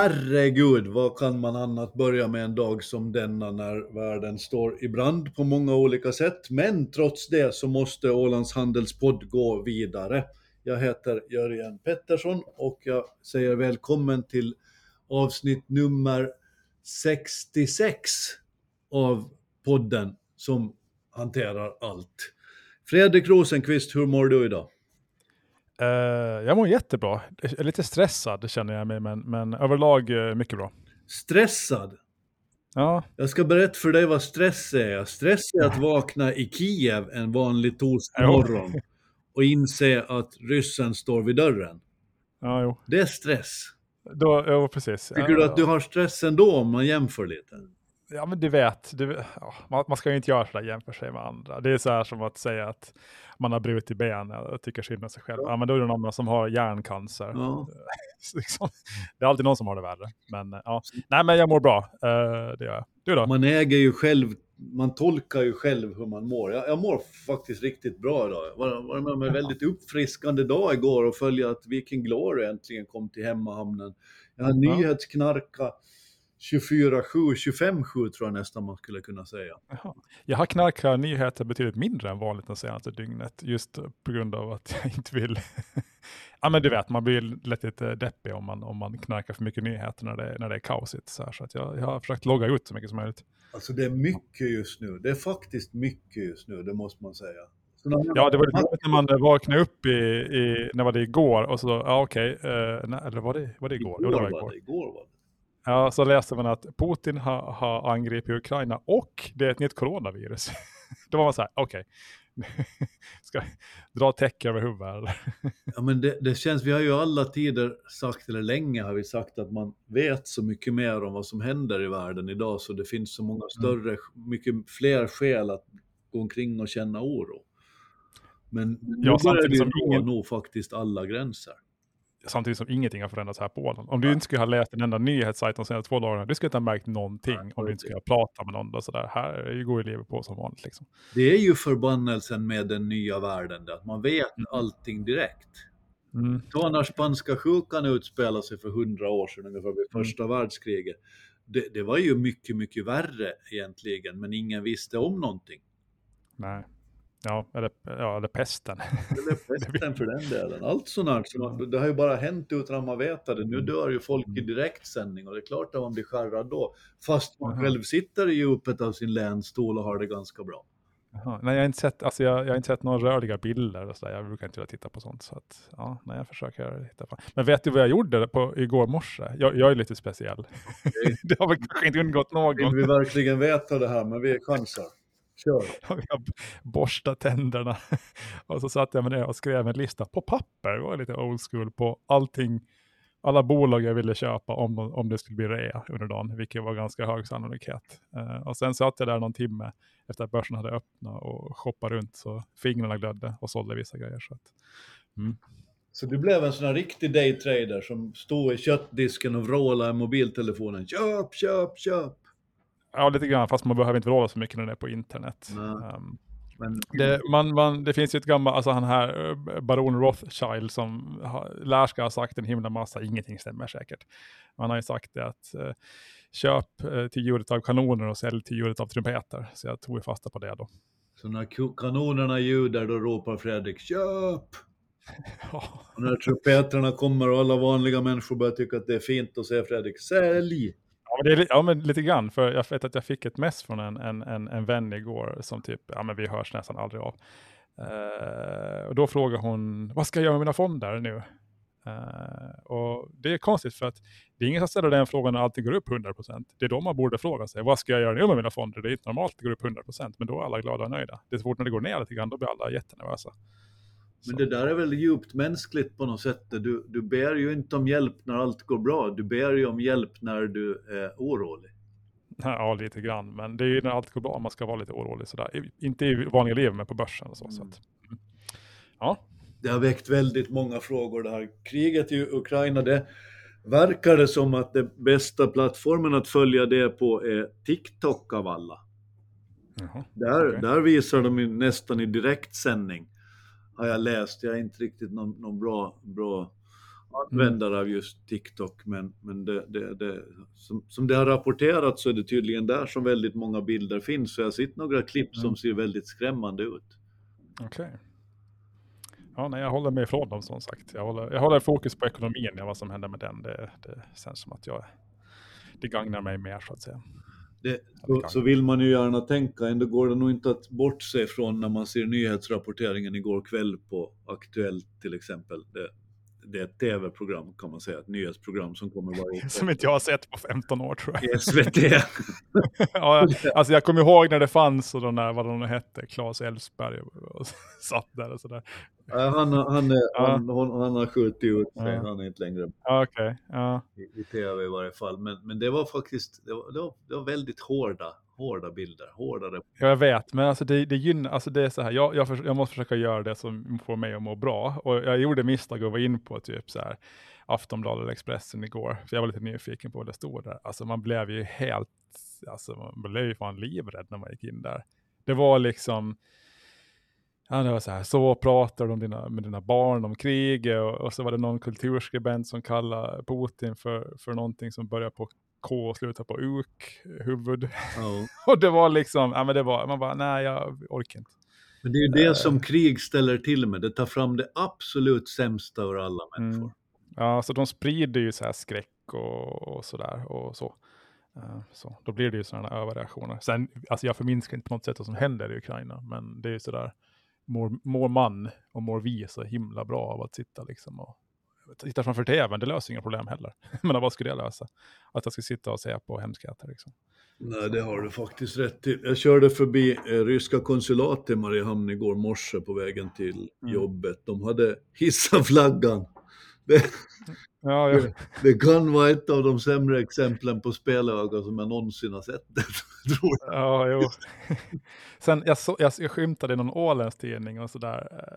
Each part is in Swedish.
herregud, vad kan man annat börja med en dag som denna när världen står i brand på många olika sätt. Men trots det så måste Ålands Handelspodd gå vidare. Jag heter Jörgen Pettersson och jag säger välkommen till avsnitt nummer 66 av podden som hanterar allt. Fredrik Rosenqvist, hur mår du idag? Uh, jag mår jättebra. Är lite stressad känner jag mig, men, men överlag uh, mycket bra. Stressad? Ja. Jag ska berätta för dig vad stress är. Stress är att vakna i Kiev en vanlig torsdag morgon och inse att ryssen står vid dörren. Ja, jo. Det är stress. Då, jo, precis. Tycker ja, du att du har stress ändå om man jämför lite? Ja, men du vet, du, ja, man, man, ska ju inte göra sådär jämför sig med andra. Det är så här som att säga att man har brutit ben och tycker synd om sig själv. Ja. ja. men då är det någon som har hjärncancer. Ja. liksom, det är alltid någon som har det värre. Men ja, nej men jag mår bra. Uh, det gör jag. Du då? Man äger ju själv, man tolkar ju själv hur man mår. Jag, jag mår faktiskt riktigt bra idag. Jag var, var med en väldigt uppfriskande dag igår och följa att Viking Glory äntligen kom till hemmahamnen. Jag har ja. nyhetsknarka 24-7, 25-7 tror jag nästan man skulle kunna säga. Jaha. Jag har knarkat nyheter betydligt mindre än vanligt det senaste dygnet, just på grund av att jag inte vill... ja men du vet, man blir lätt lite deppig om man, om man knarkar för mycket nyheter när det, när det är kaosigt. Så, här, så att jag, jag har försökt logga ut så mycket som möjligt. Alltså det är mycket just nu, det är faktiskt mycket just nu, det måste man säga. Ja, det var lite när man vaknade upp i, i, när var det igår och så, ja okej, okay, uh, eller var det, var det igår? Igår, jo, det var igår. Var det, igår var det. Ja, så läste man att Putin har, har angripit Ukraina och det är ett nytt coronavirus. Då var man så här, okej. Okay. Ska dra täcke över huvudet Ja men det, det, känns, vi har ju alla tider sagt, eller länge har vi sagt att man vet så mycket mer om vad som händer i världen idag så det finns så många mm. större, mm. mycket fler skäl att gå omkring och känna oro. Men nu ja, börjar det ju ingen... nog faktiskt alla gränser samtidigt som ingenting har förändrats här på Åland. Om du inte skulle ha läst en enda nyhetssajt de senaste två dagarna, du skulle inte ha märkt någonting om du inte skulle ha pratat med någon. Och sådär. Här går ju livet på som vanligt. Liksom. Det är ju förbannelsen med den nya världen, att man vet mm. allting direkt. Mm. Ta när spanska sjukan utspelade sig för hundra år sedan, ungefär vid mm. första mm. världskriget. Det, det var ju mycket, mycket värre egentligen, men ingen visste om någonting. Nej. Ja, eller, ja, eller pesten. Eller pesten för den delen. Allt sånt så det har ju bara hänt utan att man vet det. Nu dör ju folk i mm. direktsändning och det är klart att man blir skärrad då. Fast man själv sitter i djupet av sin länstol och har det ganska bra. Aha. Nej, jag har inte sett, alltså jag, jag har inte sett några rörliga bilder och sådär. Jag brukar inte titta på sånt. Så att, ja, nej, jag försöker hitta på. Men vet du vad jag gjorde på, igår morse? Jag, jag är lite speciell. Okay. det har väl kanske inte undgått någon. Vill vi verkligen veta det här, men vi chansar. Kör. Jag borstade tänderna. Och så satte jag mig ner och skrev en lista på papper. Det var lite old school på allting. Alla bolag jag ville köpa om, om det skulle bli rea under dagen, vilket var ganska hög sannolikhet. Uh, och sen satt jag där någon timme efter att börsen hade öppnat och shoppade runt så fingrarna glödde och sålde vissa grejer. Så, att, mm. så du blev en sån här riktig daytrader som stod i köttdisken och vrålade i mobiltelefonen. Köp, köp, köp! Ja, lite grann, fast man behöver inte vråla så mycket när det är på internet. Um, men... det, man, man, det finns ju ett gammalt, alltså han här eh, baron Rothschild som har, lär ska ha sagt en himla massa, ingenting stämmer säkert. Man har ju sagt det att uh, köp uh, till ljudet av kanoner och sälj till ljudet av trumpeter. Så jag tog fasta på det då. Så när kanonerna ljuder då ropar Fredrik köp! Ja. Och när trumpeterna kommer och alla vanliga människor börjar tycka att det är fint, och säger Fredrik sälj! Ja, men, det, ja, men lite grann. För jag vet att jag fick ett mess från en, en, en, en vän igår som typ, ja men vi hörs nästan aldrig av. Uh, och då frågar hon, vad ska jag göra med mina fonder nu? Uh, och det är konstigt för att det är ingen som ställer den frågan när allting går upp 100%. Det är då man borde fråga sig, vad ska jag göra nu med mina fonder? Det är inte normalt att det går upp 100%, men då är alla glada och nöjda. Det är så fort när det går ner lite grann, då blir alla jättenervösa. Men det där är väl djupt mänskligt på något sätt. Du, du ber ju inte om hjälp när allt går bra. Du ber ju om hjälp när du är orolig. Ja, lite grann. Men det är ju när allt går bra man ska vara lite orolig. Sådär. Inte i vanliga liv, men på börsen och så. Mm. så att, mm. ja. Det har väckt väldigt många frågor det här. Kriget i Ukraina, det verkar det som att den bästa plattformen att följa det på är TikTok av alla. Jaha, där, okay. där visar de nästan i direktsändning har jag läst. Jag är inte riktigt någon, någon bra, bra användare av just TikTok, men, men det, det, det, som, som det har rapporterats så är det tydligen där som väldigt många bilder finns. Så jag har sett några klipp som Mm. ser väldigt skrämmande ut. Okej. Ja, nej, jag håller mig ifrån dem som sagt. Jag håller, jag håller fokus på ekonomin, vad som händer med den. Det, det känns som att jag, det gagnar mig mer så att säga. Det, så, så vill man ju gärna tänka, ändå går det nog inte att bortse från när man ser nyhetsrapporteringen igår kväll på Aktuellt till exempel. Det, det är ett tv-program kan man säga, ett nyhetsprogram som kommer varje Som inte jag har sett på 15 år tror jag. SVT. ja, alltså jag kommer ihåg när det fanns och de där, vad de nu hette, Claes Elfsberg och, satt där och sådär. Han, han, Ja. han, hon, han har skjutit ut sig, Ja. han är inte längre Okej, ja. i, i tv i varje fall. Men, men det var faktiskt det var, det var, det var väldigt hårda, hårda bilder. Hårdare. Ja, Jag vet, men alltså det, det gynnar, alltså det är så här, jag, jag, för, jag måste försöka göra det som får mig att må bra. Och jag gjorde misstag och var in på typ så här Aftonbladet eller Expressen igår, för jag var lite nyfiken på vad det stod där. Alltså man blev ju helt, alltså man blev ju fan livrädd när man gick in där. Det var liksom, ja det var så här, så pratar du dina, med dina barn om kriget och, och så var det någon kulturskribent som kallade Putin för, för någonting som börjar på K slutar på UK, huvud. Ja. Och det var liksom, ja men det var, man bara, nej jag orkar inte. Men det är ju det som krig ställer till med. Det tar fram det absolut sämsta ur alla Mm. människor. Ja, så de sprider ju så här skräck och, och sådär och så. Eh, så. Då blir det ju sådana överreaktioner. Sen, alltså jag förminskar inte på något sätt vad som händer i Ukraina, men det är ju sådär, mår, mår man och mår vi så himla bra av att sitta liksom och titta framför tvn, det löser inga problem heller. men vad skulle jag lösa? Att jag ska sitta och se på hemskheter liksom. Nej, det har du faktiskt rätt till. Jag körde förbi eh, ryska konsulatet i Mariehamn igår morse på vägen till Mm. jobbet. De hade hissat flaggan. Det, Ja, ja. det kan vara ett av de sämre exemplen på spelöga som jag någonsin har sett. tror jag. Ja, jo. Sen jag, så, jag, jag skymtade i någon åländsk tidning och sådär. eh,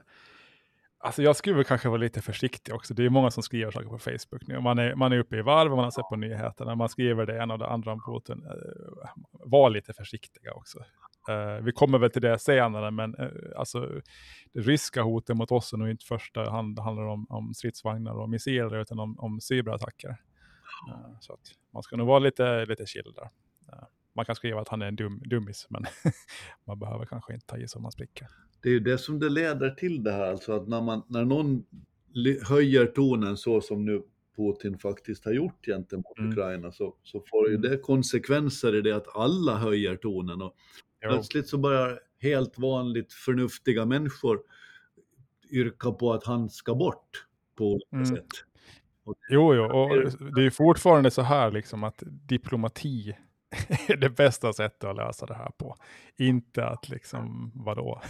Alltså jag skulle väl kanske vara lite försiktig också. Det är många som skriver saker på Facebook nu. Man är, man är uppe i varv och man har sett på nyheterna. Man skriver det ena och det andra om Putin. Eh, var lite försiktiga också. Eh, vi kommer väl till det senare, men eh, alltså, det ryska hotet mot oss är nog inte första hand handlar om, om stridsvagnar och missiler, utan om, om cyberattacker. Så att man ska nog vara lite, lite chill där. Man kan skriva att han är en dum, dummis, men man behöver kanske inte ta i så man spricker. Det är ju det som det leder till det här, alltså att när, man, när någon höjer tonen så som nu Putin faktiskt har gjort gentemot Mm. Ukraina så, så får ju Mm. det konsekvenser i det att alla höjer tonen och Jo. plötsligt så börjar helt vanligt förnuftiga människor yrka på att han ska bort på olika Mm. sätt. Jo, jo, och det är fortfarande så här liksom att diplomati är det bästa sättet att lösa det här på. Inte att liksom, vadå,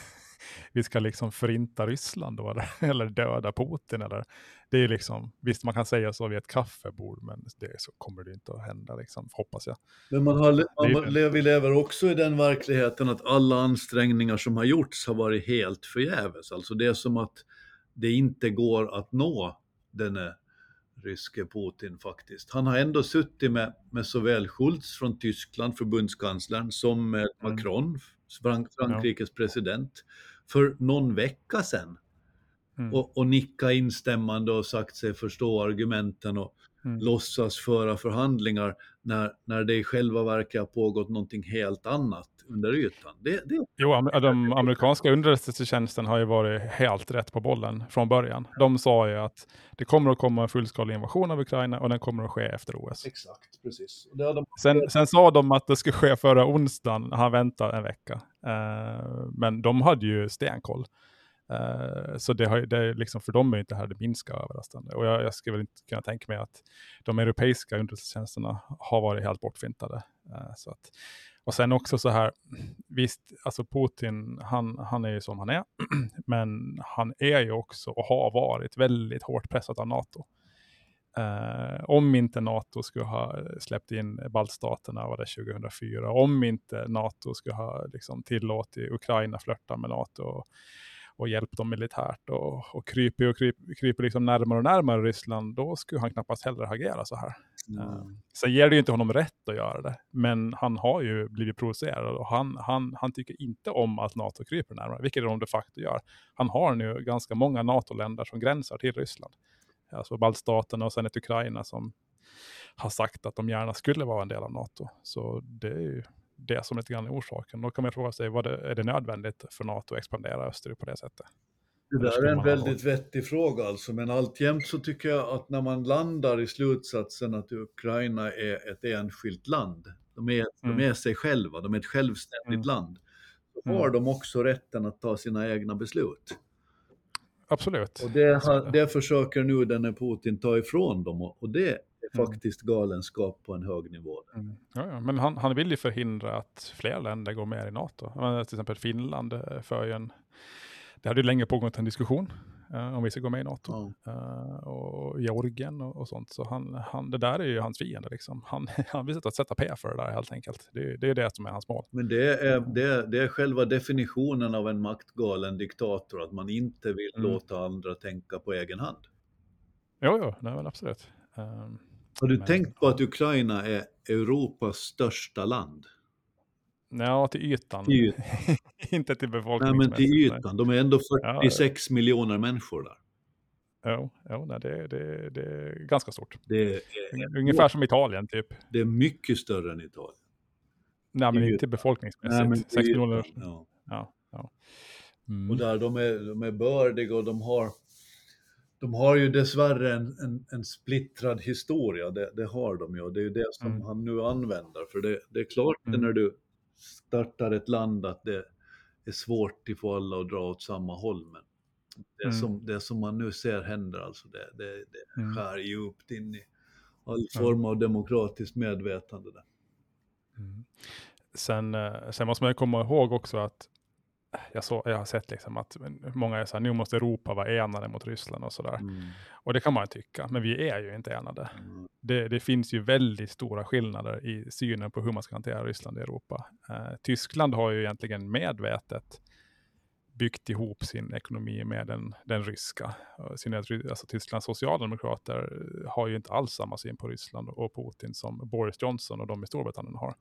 vi ska liksom förinta Ryssland då, eller, döda Putin. Eller, det är liksom, visst man kan säga så vid ett kaffebord, men det så kommer det inte att hända, liksom, hoppas jag. Men man har, man, det. vi lever också i den verkligheten att alla ansträngningar som har gjorts har varit helt förgäves. Alltså det är som att det inte går att nå denne ryske Putin faktiskt. Han har ändå suttit med, med såväl Schultz från Tyskland, förbundskanslern, som med Mm. Macron, Frank, Frankrikes president, för någon vecka sedan. Mm. Och, och nicka instämmande och sagt sig förstå argumenten och Mm. låtsas föra förhandlingar när, när det i själva verket har pågått någonting helt annat under ytan. Det, det, Jo, am- de amerikanska underrättelsetjänsten har ju varit helt rätt på bollen från början. De sa ju att det kommer att komma en fullskalig invasion av Ukraina och den kommer att ske efter OS. exakt, precis. De, Sen, sen sa de att det skulle ske förra onsdagen, han väntade en vecka. Eh, men de hade ju stenkoll. Eh, så det, har, ju- det är liksom, för dem är inte det här det minska överraskande. Och jag, jag skulle väl inte kunna tänka mig att de europeiska underrättelsetjänsterna har varit helt bortfintade. Eh, så att, och sen också så här, visst, alltså Putin, han, han är ju som han är, men han är ju också och har varit väldigt hårt pressad av NATO. Eh, om inte NATO skulle ha släppt in baltstaterna var det 2004, om inte NATO skulle ha liksom, tillåtit Ukraina flörta med NATO och, och hjälpt dem militärt och, och kryper och kryper, kryper liksom närmare och närmare Ryssland, då skulle han knappast heller agera så här. Eh, Sen ger det ju inte honom rätt att göra det, men han har ju blivit provocerad och han, han, han tycker inte om att NATO kryper närmare, vilket de de facto gör. Han har nu ganska många NATO-länder som gränsar till Ryssland. alltså baltstaterna och sen ett Ukraina som har sagt att de gärna skulle vara en del av NATO. Så det är ju det som lite grann är orsaken. Då kan man fråga sig, vad det, är det nödvändigt för NATO att expandera österut på det sättet? Det där är en väldigt vettig fråga alltså, men alltjämt så tycker jag att när man landar i slutsatsen att Ukraina är ett enskilt land, de är, mm. de är sig själva, de är ett självständigt mm. land, så har mm. de också rätten att ta sina egna beslut. Absolut. Och det, det försöker nu denne Putin ta ifrån dem och det är mm. faktiskt galenskap på en hög nivå. Mm. Ja, ja. Men han, han vill ju förhindra att fler länder går med i NATO. Till exempel Finland eh, för ju en det hade länge pågått en diskussion uh, om vi ska gå med i NATO. Ja. Uh, och Georgien och, och, sånt. Så han, han, det där är ju hans fiende. Liksom. Han, han vill sätta, sätta P för det där helt enkelt. Det, det är det som är hans mål. Men det är, det, det är själva definitionen av en maktgalen diktator, att man inte vill mm. låta andra tänka på egen hand. Jo, jo, nej, men absolut. Um, Har du men, tänkt på att Ukraina är Europas största land? Ja, till ytan. Till ytan. inte till befolkningen. Nej, men till ytan. De är ändå 46 ja, miljoner människor där. Jo, jo nej, det, det, det är ganska stort. Det är, Ungefär som Italien typ. Det är mycket större än Italien. Nej, men inte befolkningsmässigt. Nej, men 6 miljoner. Ja. Ja, ja. Mm. Och där de är, de är bördiga och de har, de har ju dessvärre en, en, en splittrad historia. Det, det, har de ju. Det är ju det som mm. han nu använder. För det, det är klart mm. när du startar ett land att det är svårt att få alla att dra åt samma håll. Men det, mm. som, det som man nu ser händer, alltså det, det, det mm. skär djupt in i all form av demokratiskt medvetande. Där. Mm. Sen, eh, sen måste man komma ihåg också att jag, så, jag har sett liksom att många är så här, nu måste Europa vara enade mot Ryssland och sådär. Mm. Och det kan man tycka, men vi är ju inte enade. Mm. Det, det, finns ju väldigt stora skillnader i synen på hur man ska hantera Ryssland i Europa. Eh, Tyskland har ju egentligen medvetet byggt ihop sin ekonomi med den, den ryska. Alltså Tysklands socialdemokrater har ju inte alls samma syn på Ryssland och Putin som Boris Johnson och de i Storbritannien har.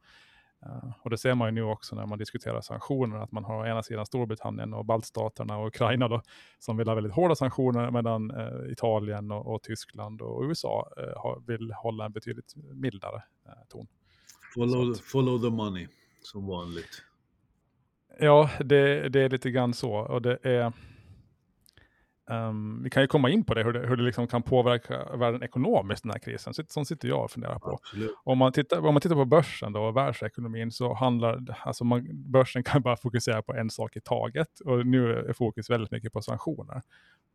Uh, och det ser man ju nu också när man diskuterar sanktioner, att man har å ena sidan Storbritannien och baltstaterna och Ukraina då, som vill ha väldigt hårda sanktioner, medan uh, Italien och, och, Tyskland och USA har, vill hålla en betydligt mildare ton. Follow, follow the money, som vanligt. Ja, det, det, är lite grann så. Och det är, um, vi kan ju komma in på det, hur det, hur det liksom kan påverka världen ekonomiskt, den här krisen. Så, sånt sitter jag och funderar på. Om man, tittar, om man tittar på börsen då, och världsekonomin, så handlar alltså man, börsen kan bara fokusera på en sak i taget. Och nu är fokus väldigt mycket på sanktioner.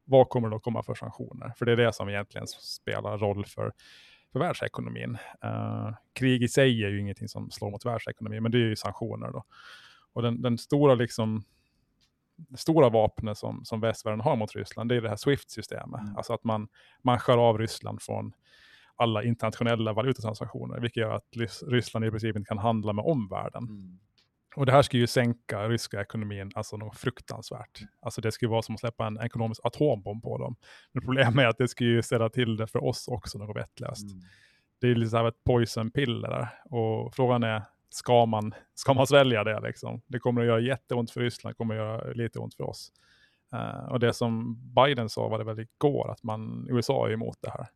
Vad kommer det att komma för sanktioner? För det är det som egentligen spelar roll för för världsekonomin. Uh, krig i sig är ju ingenting som slår mot världsekonomin, men det är ju sanktioner då. Och den, den stora liksom stora vapnet som, som västvärlden har mot Ryssland, det är det här Swift-systemet. Mm. Alltså att man, man skär av Ryssland från alla internationella valutatransaktioner, vilket gör att Ryssland i princip inte kan handla med omvärlden. Mm. Och det här skulle ju sänka ryska ekonomin alltså något fruktansvärt. Alltså det skulle vara som att släppa en ekonomisk atombomb på dem. Men problemet är att det skulle ju ställa till det för oss också något vettlöst. Mm. Det är lite så här ett poison piller där. Och frågan är, ska man, ska man svälja det liksom? Det kommer att göra jätteont för Ryssland, det kommer att göra lite ont för oss. Uh, och det som Biden sa var det väl igår, att man, USA är emot det här.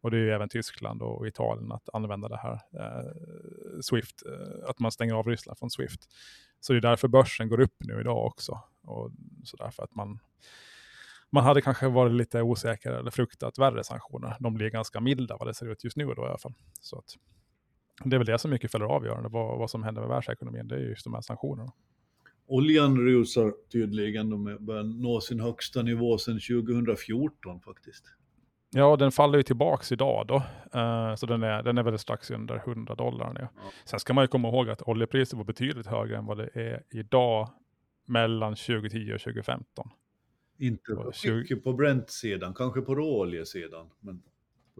Och det är ju även Tyskland och Italien att använda det här uh, Swift, uh, att man stänger av Ryssland från Swift. Så det är därför börsen går upp nu idag också. Och så därför att man, man hade kanske varit lite osäker eller fruktat värre sanktioner. De blir ganska milda vad det ser ut just nu då i alla fall. Så att, det är väl det som mycket fäller avgörande, vad, vad som händer med världsekonomin, det är just de här sanktionerna. Oljan rusar tydligen, de börjar nå sin högsta nivå sedan 2014 faktiskt. Ja, den faller ju tillbaks idag då. Uh, så den är, den är väl strax under 100 dollar nu. Ja. Sen ska man ju komma ihåg att oljepriset var betydligt högre än vad det är idag mellan 2010 och 2015. Inte så mycket på Brent-sidan, kanske på råoljesidan. Men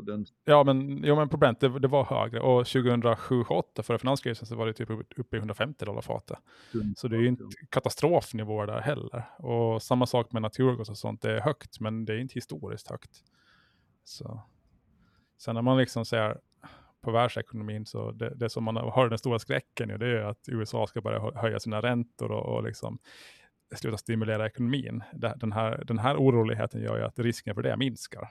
den... Ja, men, jo, men på Brent det, det var högre. Och 2007-2008 före finanskrisen så var det typ uppe i 150 dollar fatet. Mm. Så det är ju inte katastrofnivåer där heller. Och samma sak med naturgas och sånt. Det är högt, men det är inte historiskt högt. Så. Sen när man liksom ser på världsekonomin så det, det som man har den stora skräcken nu det är att USA ska börja höja sina räntor och, och liksom sluta stimulera ekonomin. Den här, den här oroligheten gör ju att risken för det minskar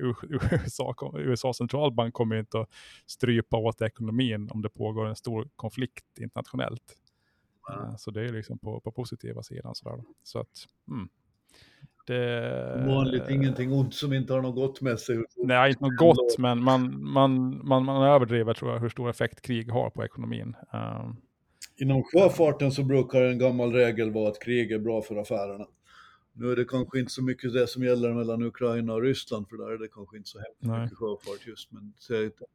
USA, USA centralbank kommer inte att strypa åt ekonomin om det pågår en stor konflikt internationellt. Uh, så det är liksom på, på positiva sidan. Sådär. Så att, mm. Det, vanligt ingenting ont som inte har något gott med sig. Nej, inte något gott, men man, man, man, man överdriver tror jag hur stor effekt krig har på ekonomin. Um, Inom sjöfarten så brukar en gammal regel vara att krig är bra för affärerna. Nu är det kanske inte så mycket det som gäller mellan Ukraina och Ryssland, för där är det kanske inte så hemskt mycket sjöfart just. Men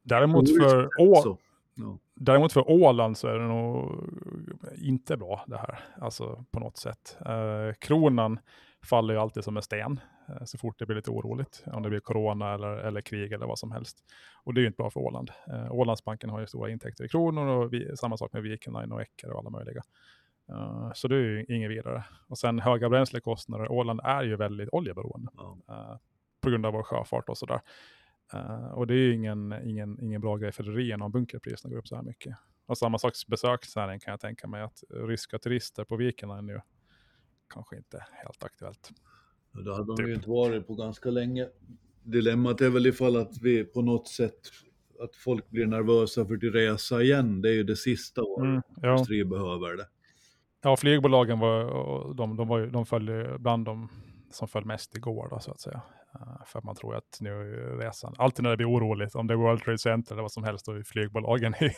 Däremot för, Å ja. Däremot för Åland så är det nog inte bra det här, alltså på något sätt. Eh, kronan faller ju alltid som en sten eh, så fort det blir lite oroligt, om det blir corona eller, eller krig eller vad som helst. Och det är ju inte bra för Åland. Eh, Ålandsbanken har ju stora intäkter i kronor och vi, samma sak med Viking Line och Ecker och alla möjliga. Uh, så det är ju inget vidare. Och sen höga bränslekostnader. Åland är ju väldigt oljeberoende uh, på grund av vår sjöfart och sådär. Uh, och det är ju ingen, ingen, ingen bra grej för rederierna om bunkerpriserna går upp så här mycket. Och samma sak besöksnäring kan jag tänka mig att ryska turister på Viking Line nu kanske inte helt aktuellt. Det hade de typ. ju inte varit på ganska länge. Dilemmat är väl ifall att vi på något sätt, att folk blir nervösa för att resa igen. Det är ju det sista året mm, ja. industri behöver det. Ja, flygbolagen var, de, de, var de följde bland de som föll mest igår då, så att säga. Uh, för man tror att nu är resan, alltid när det blir oroligt, om det är World Trade Center eller vad som helst, då är flygbolagen i,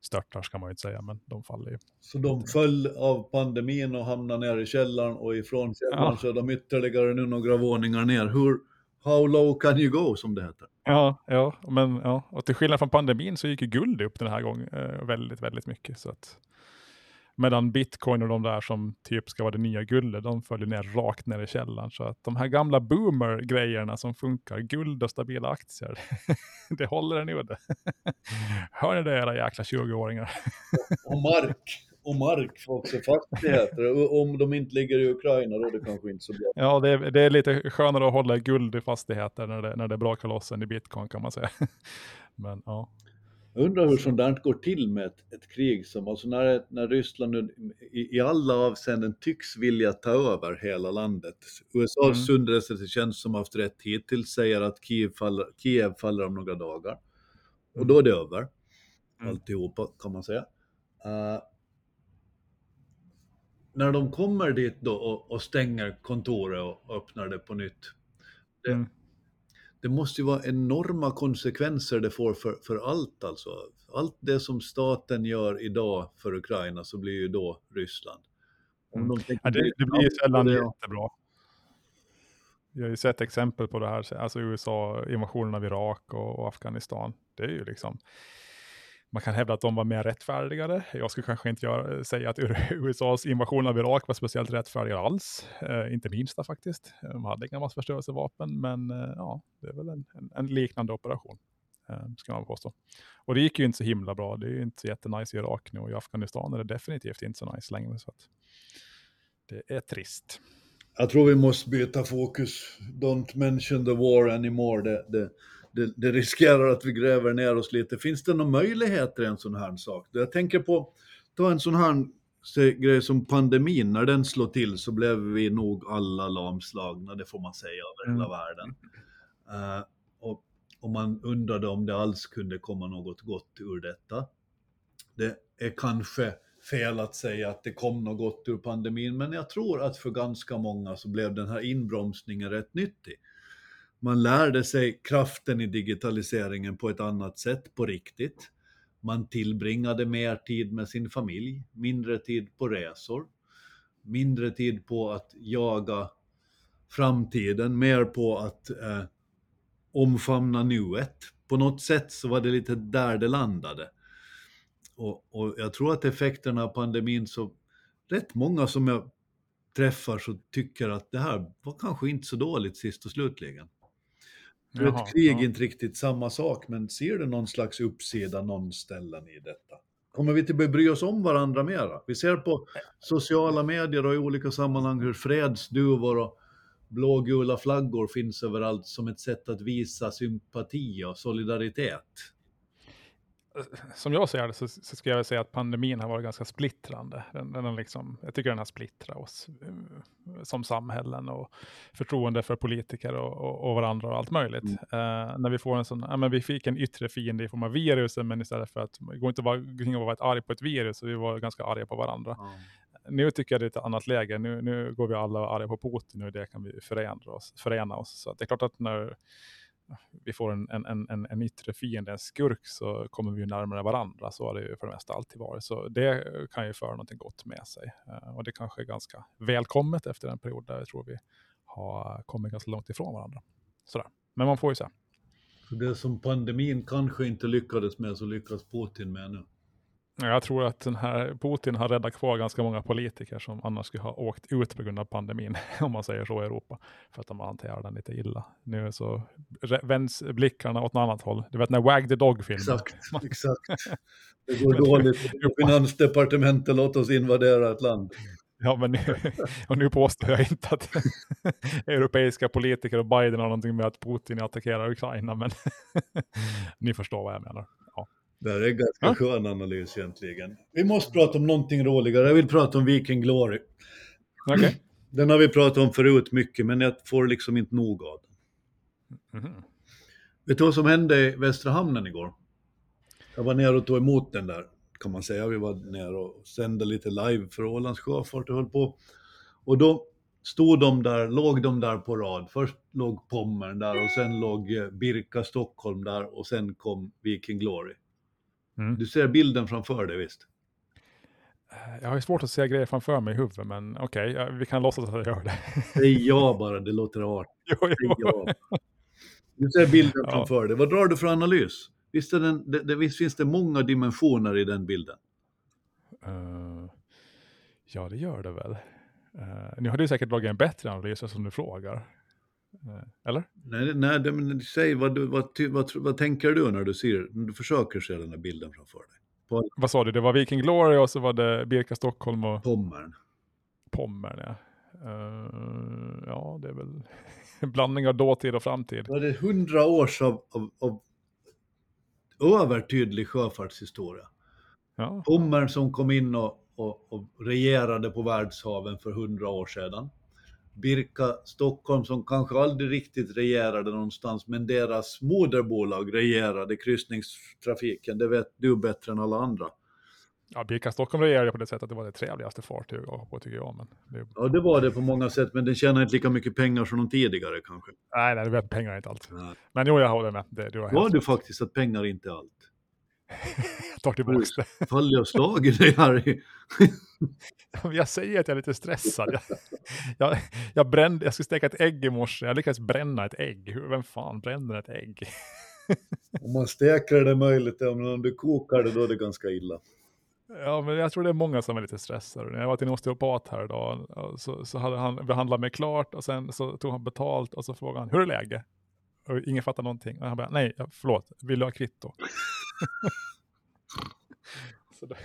störtar ska man ju inte säga, men de faller ju. Så de föll av pandemin och hamnade ner i källaren och ifrån källaren ja. så är de ytterligare nu några våningar ner. Hur, how low can you go som det heter? Ja, ja, men ja, och till skillnad från pandemin så gick ju guld upp den här gången eh, väldigt, väldigt mycket. Så att Medan bitcoin och de där som typ ska vara det nya guldet, de följer ner rakt ner i källaren. Så att de här gamla boomer-grejerna som funkar, guld och stabila aktier, det håller en udde. Hör ni det era jäkla 20-åringar? och mark. Och mark också, fastigheter. Om de inte ligger i Ukraina då är det kanske inte så bra. Ja, det är, det är lite skönare att hålla guld i fastigheter när det, när det brakar loss än i bitcoin kan man säga. Men ja. Jag undrar hur sånt där går till med ett, ett krig som, alltså när, när Ryssland nu i, i, alla avseenden tycks vilja ta över hela landet. USAs mm. underrättelsetjänst som haft rätt hittills säger att Kiev faller, Kiev faller om några dagar. Och mm. då är det över. Mm. Alltihopa kan man säga. Uh, när de kommer dit då och, och, stänger kontoret och öppnar det på nytt. Det, mm det måste ju vara enorma konsekvenser det får för, för allt alltså. Allt det som staten gör idag för Ukraina så blir ju då Ryssland. Mm. De ja, det, det, blir ju sällan det, jättebra. Vi har ju sett exempel på det här, alltså USA, invasionen av Irak och, och Afghanistan. Det är ju liksom, man kan hävda att de var mer rättfärdigare. Jag skulle kanske inte göra, eh, säga att USAs invasion av Irak var speciellt rättfärdig alls. Eh, inte minsta faktiskt. De hade inga massförstörelsevapen, men eh, ja, det är väl en, en, en, liknande operation. Eh, ska man påstå. Och det gick ju inte så himla bra. Det är ju inte så jättenice i Irak nu och i Afghanistan är det definitivt inte så nice längre. Så att det är trist. Jag tror vi måste byta fokus. Don't mention the war anymore. Det, det det, det, riskerar att vi gräver ner oss lite. Finns det några möjligheter i en sån här sak? Jag tänker på, ta en sån här grej som pandemin, när den slår till så blev vi nog alla lamslagna, det får man säga, över hela mm. världen. Uh, och, och man undrade om det alls kunde komma något gott ur detta. Det är kanske fel att säga att det kom något gott ur pandemin, men jag tror att för ganska många så blev den här inbromsningen rätt nyttig man lärde sig kraften i digitaliseringen på ett annat sätt på riktigt. Man tillbringade mer tid med sin familj, mindre tid på resor, mindre tid på att jaga framtiden, mer på att eh, omfamna nuet. På något sätt så var det lite där det landade. Och, och, jag tror att effekterna av pandemin så rätt många som jag träffar så tycker att det här var kanske inte så dåligt sist och slutligen. Jaha, ett krig är inte riktigt samma sak, men ser du någon slags uppsida någon ställen i detta? Kommer vi att bry oss om varandra mera? Vi ser på sociala medier och i olika sammanhang hur fredsduvor och blågula flaggor finns överallt som ett sätt att visa sympati och solidaritet. som jag ser det så, så ska jag säga att pandemin har varit ganska splittrande. Den, den liksom, jag tycker den har splittrat oss uh, som samhällen och förtroende för politiker och, och, och varandra och allt möjligt. Mm. Uh, när vi får en sån, ja, men vi fick en yttre fiende i form av virusen, men istället för att, det går inte att vara arg på ett virus, så vi var ganska arga på varandra. Mm. Nu tycker jag det är ett annat läge. Nu, nu går vi alla arga på Putin och det kan vi förena oss. Förena oss. Så det är klart att när vi får en, en, en, en yttre fiende, en skurk, så kommer vi närmare varandra. Så har det ju för det mesta alltid varit. Så det kan ju föra något gott med sig. Eh, och det kanske är ganska välkommet efter en period där jag tror vi har kommit ganska långt ifrån varandra. Sådär. Men man får ju se. Det som pandemin kanske inte lyckades med så lyckas Putin med nu. Jag tror att den här Putin har räddat kvar ganska många politiker som annars skulle ha åkt ut på grund av pandemin, om man säger så i Europa, för att de hanterar den lite illa. Nu så vänds blickarna åt något annat håll. Du vet när Wag the Dog-filmen. Exakt, exakt. Det går dåligt finansdepartementet, låt oss invadera ett land. Ja, men nu, och nu påstår jag inte att europeiska politiker och Biden har någonting med att Putin attackerar Ukraina, men ni förstår vad jag menar. Det här är en ganska ja. skön analys egentligen. Vi måste prata om någonting roligare. Jag vill prata om Viking Glory. Okay. Den har vi pratat om förut mycket, men jag får liksom inte nog av den. Mm. Vet du vad som hände i Västra Hamnen igår? Jag var nere och tog emot den där, kan man säga. Vi var nere och sände lite live för Ålands Sjöfart och höll på. Och då stod de där, låg de där på rad. Först låg Pommern där och sen låg eh, Birka Stockholm där och sen kom Viking Glory. Mm. Du ser bilden framför dig visst? Eh, jag har svårt att se grejer framför mig i huvudet, men okej, okay, vi kan låtsas att jag gör det. Säg ja bara, det låter artigt. Jo, jo. Ja. Du ser bilden ja. framför dig. Vad drar du för analys? Visst, den, det, det, visst finns det många dimensioner i den bilden? Uh, ja, det gör det väl. Uh, nu har du säkert dragit en bättre analys som du frågar. Eh, eller? Nej, nej det, men säg vad, du, vad, vad, vad, tänker du när du ser, när du försöker se den här bilden framför dig? På... Vad sa du, det var Viking Glory och så var det Birka Stockholm och... Pommern. Pommern, ja. Uh, ja, det är väl en blandning av dåtid och framtid. Det är hundra års av, av, av övertydlig sjöfartshistoria. Ja. Pommern som kom in och, och, och regerade på världshaven för hundra år sedan. Birka Stockholm som kanske aldrig riktigt regerade någonstans, men deras moderbolag regerade kryssningstrafiken. Det vet du bättre än alla andra. Ja, Birka Stockholm regerade på det sättet att det var det trevligaste fartyg att ha på tycker jag. Men det... Ja, det var det på många sätt, men den tjänar inte lika mycket pengar som de tidigare kanske. Nej, nej, vet, pengar är inte allt. Nej. Men jo, jag håller med. Det, du har var du faktiskt att pengar inte allt? Jag tar tillbaka det. Faller jag slagit dig Harry? jag säger att jag är lite stressad. Jag, jag, jag, brände, jag skulle steka ett ägg i morse, jag lyckades bränna ett ägg. Vem fan bränner ett ägg? om man steker det möjligt, om du kokar det då är det ganska illa. Ja, men jag tror det är många som är lite stressade. När jag var till en osteopat här idag, så, så hade han behandlat mig klart och sen så tog han betalt och så frågade han, hur är läget? Och ingen fattar någonting. Och han bara, nej, förlåt, vill du ha kvitto? så då,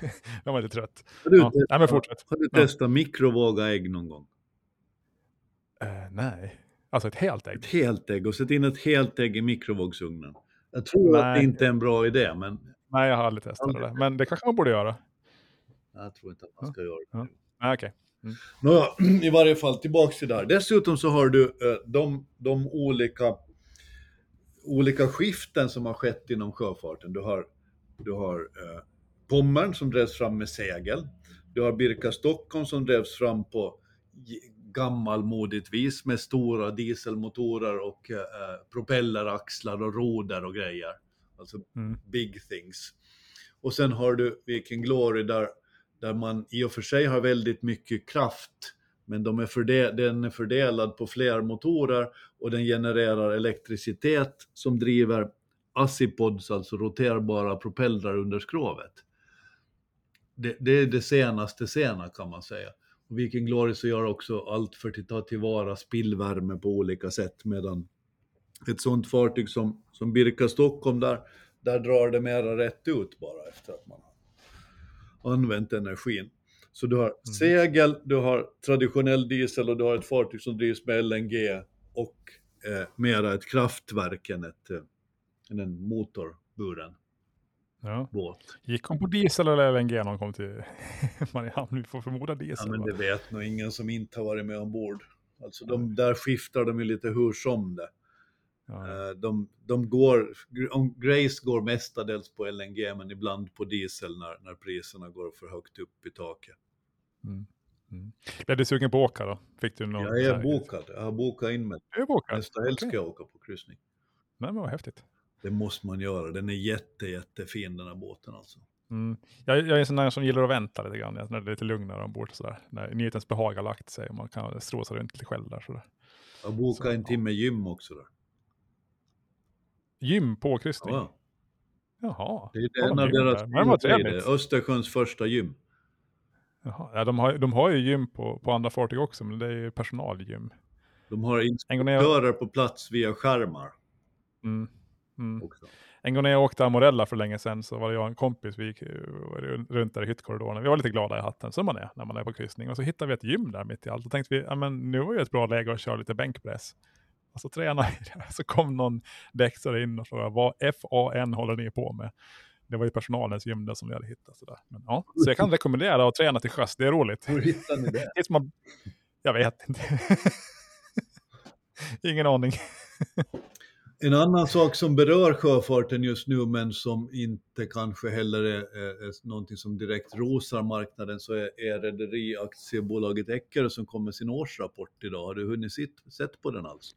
jag var lite trött. Har du, ja. testat, nej, men fortsätt. Har du testat ja. mikrovåga ägg någon gång? Uh, nej, alltså ett helt ägg? Ett helt ägg och sätt in ett helt ägg i mikrovågsugnen. Jag tror nej. att det inte är en bra idé, men... Nej, jag har aldrig testat aldrig. det. Men det kanske man borde göra. Jag tror inte att man ska ja. göra det. Ja. Ah, okay. Mm. Nåja, i varje fall tillbaks till där. Dessutom så har du eh, de, de olika, olika skiften som har skett inom sjöfarten. Du har, du har eh, Pommern som drevs fram med segel. Du har Birka Stockholm som drevs fram på gammalmodigt vis med stora dieselmotorer och eh, propelleraxlar och roder och grejer. Alltså mm. big things. Och sen har du Viking Glory där, där man i och för sig har väldigt mycket kraft men de är fördel den är fördelad på fler motorer och den genererar elektricitet som driver assipods, alltså roterbara propellrar under skrovet det, det, är det senaste sena kan man säga. Och Viking Glory så gör också allt för att ta tillvara spillvärme på olika sätt medan ett sånt fartyg som, som Birka Stockholm där, där drar det mera rätt ut bara efter att man har använt energin. Så du har mm. segel, du har traditionell diesel och du har ett fartyg som drivs med LNG och eh, mera ett kraftverk än, ett, eh, än en motorburen Ja. båt. Gick hon på diesel eller LNG när hon kom till Mariehamn? Vi får förmoda Ja, diesel. men va? det vet nog ingen som inte har varit med ombord. Alltså de, där skiftar de ju lite hur som det. Ja. Eh, De, de går, om Grace går mestadels på LNG men ibland på diesel när, när priserna går för högt upp i taket. Mm. Mm. Blev du sugen på att åka då? Fick du någon Jag är bokad, jag har bokat in mig. Du är bokad? Nästa helg ska jag åka på kryssning. Nej, men vad häftigt. Det måste man göra, den är jätte, jättefin den här båten alltså. Mm. Jag, jag är en sån där som gillar att vänta lite grann, när det är lite lugnare ombord. Sådär. När nyhetens behag har lagt sig och man kan strosa runt lite själv där. Sådär. Jag bokat Så, en timme gym också där. Gym på kryssning? Ja, Jaha. det är en av deras trevligt. Östersjöns första gym. Jaha. Ja, de, har, de har ju gym på, på andra fartyg också, men det är ju personalgym. De har när jag, instruktörer på plats via skärmar mm, mm. En gång när jag åkte Amorella för länge sedan så var det jag och en kompis, vi gick runt där i hyttkorridorerna. Vi var lite glada i hatten, som man är när man är på kryssning. Och så hittade vi ett gym där mitt i allt. Då tänkte vi, ja men nu var ju ett bra läge att köra lite bänkpress. Och så tränade vi där. Så kom någon däcksare in och frågade, vad FAN håller ni på med? Det var ju personalens gym som vi hade hittat. Sådär. Men, ja. Så jag kan rekommendera att träna till sjöss, det är roligt. Hur hittar ni det? Tills man... Jag vet inte. Ingen aning. En annan sak som berör sjöfarten just nu men som inte kanske heller är, är, är någonting som direkt rosar marknaden så är, är rederiaktiebolaget Eckerö som kom med sin årsrapport idag. Har du hunnit sitt, sett på den alls?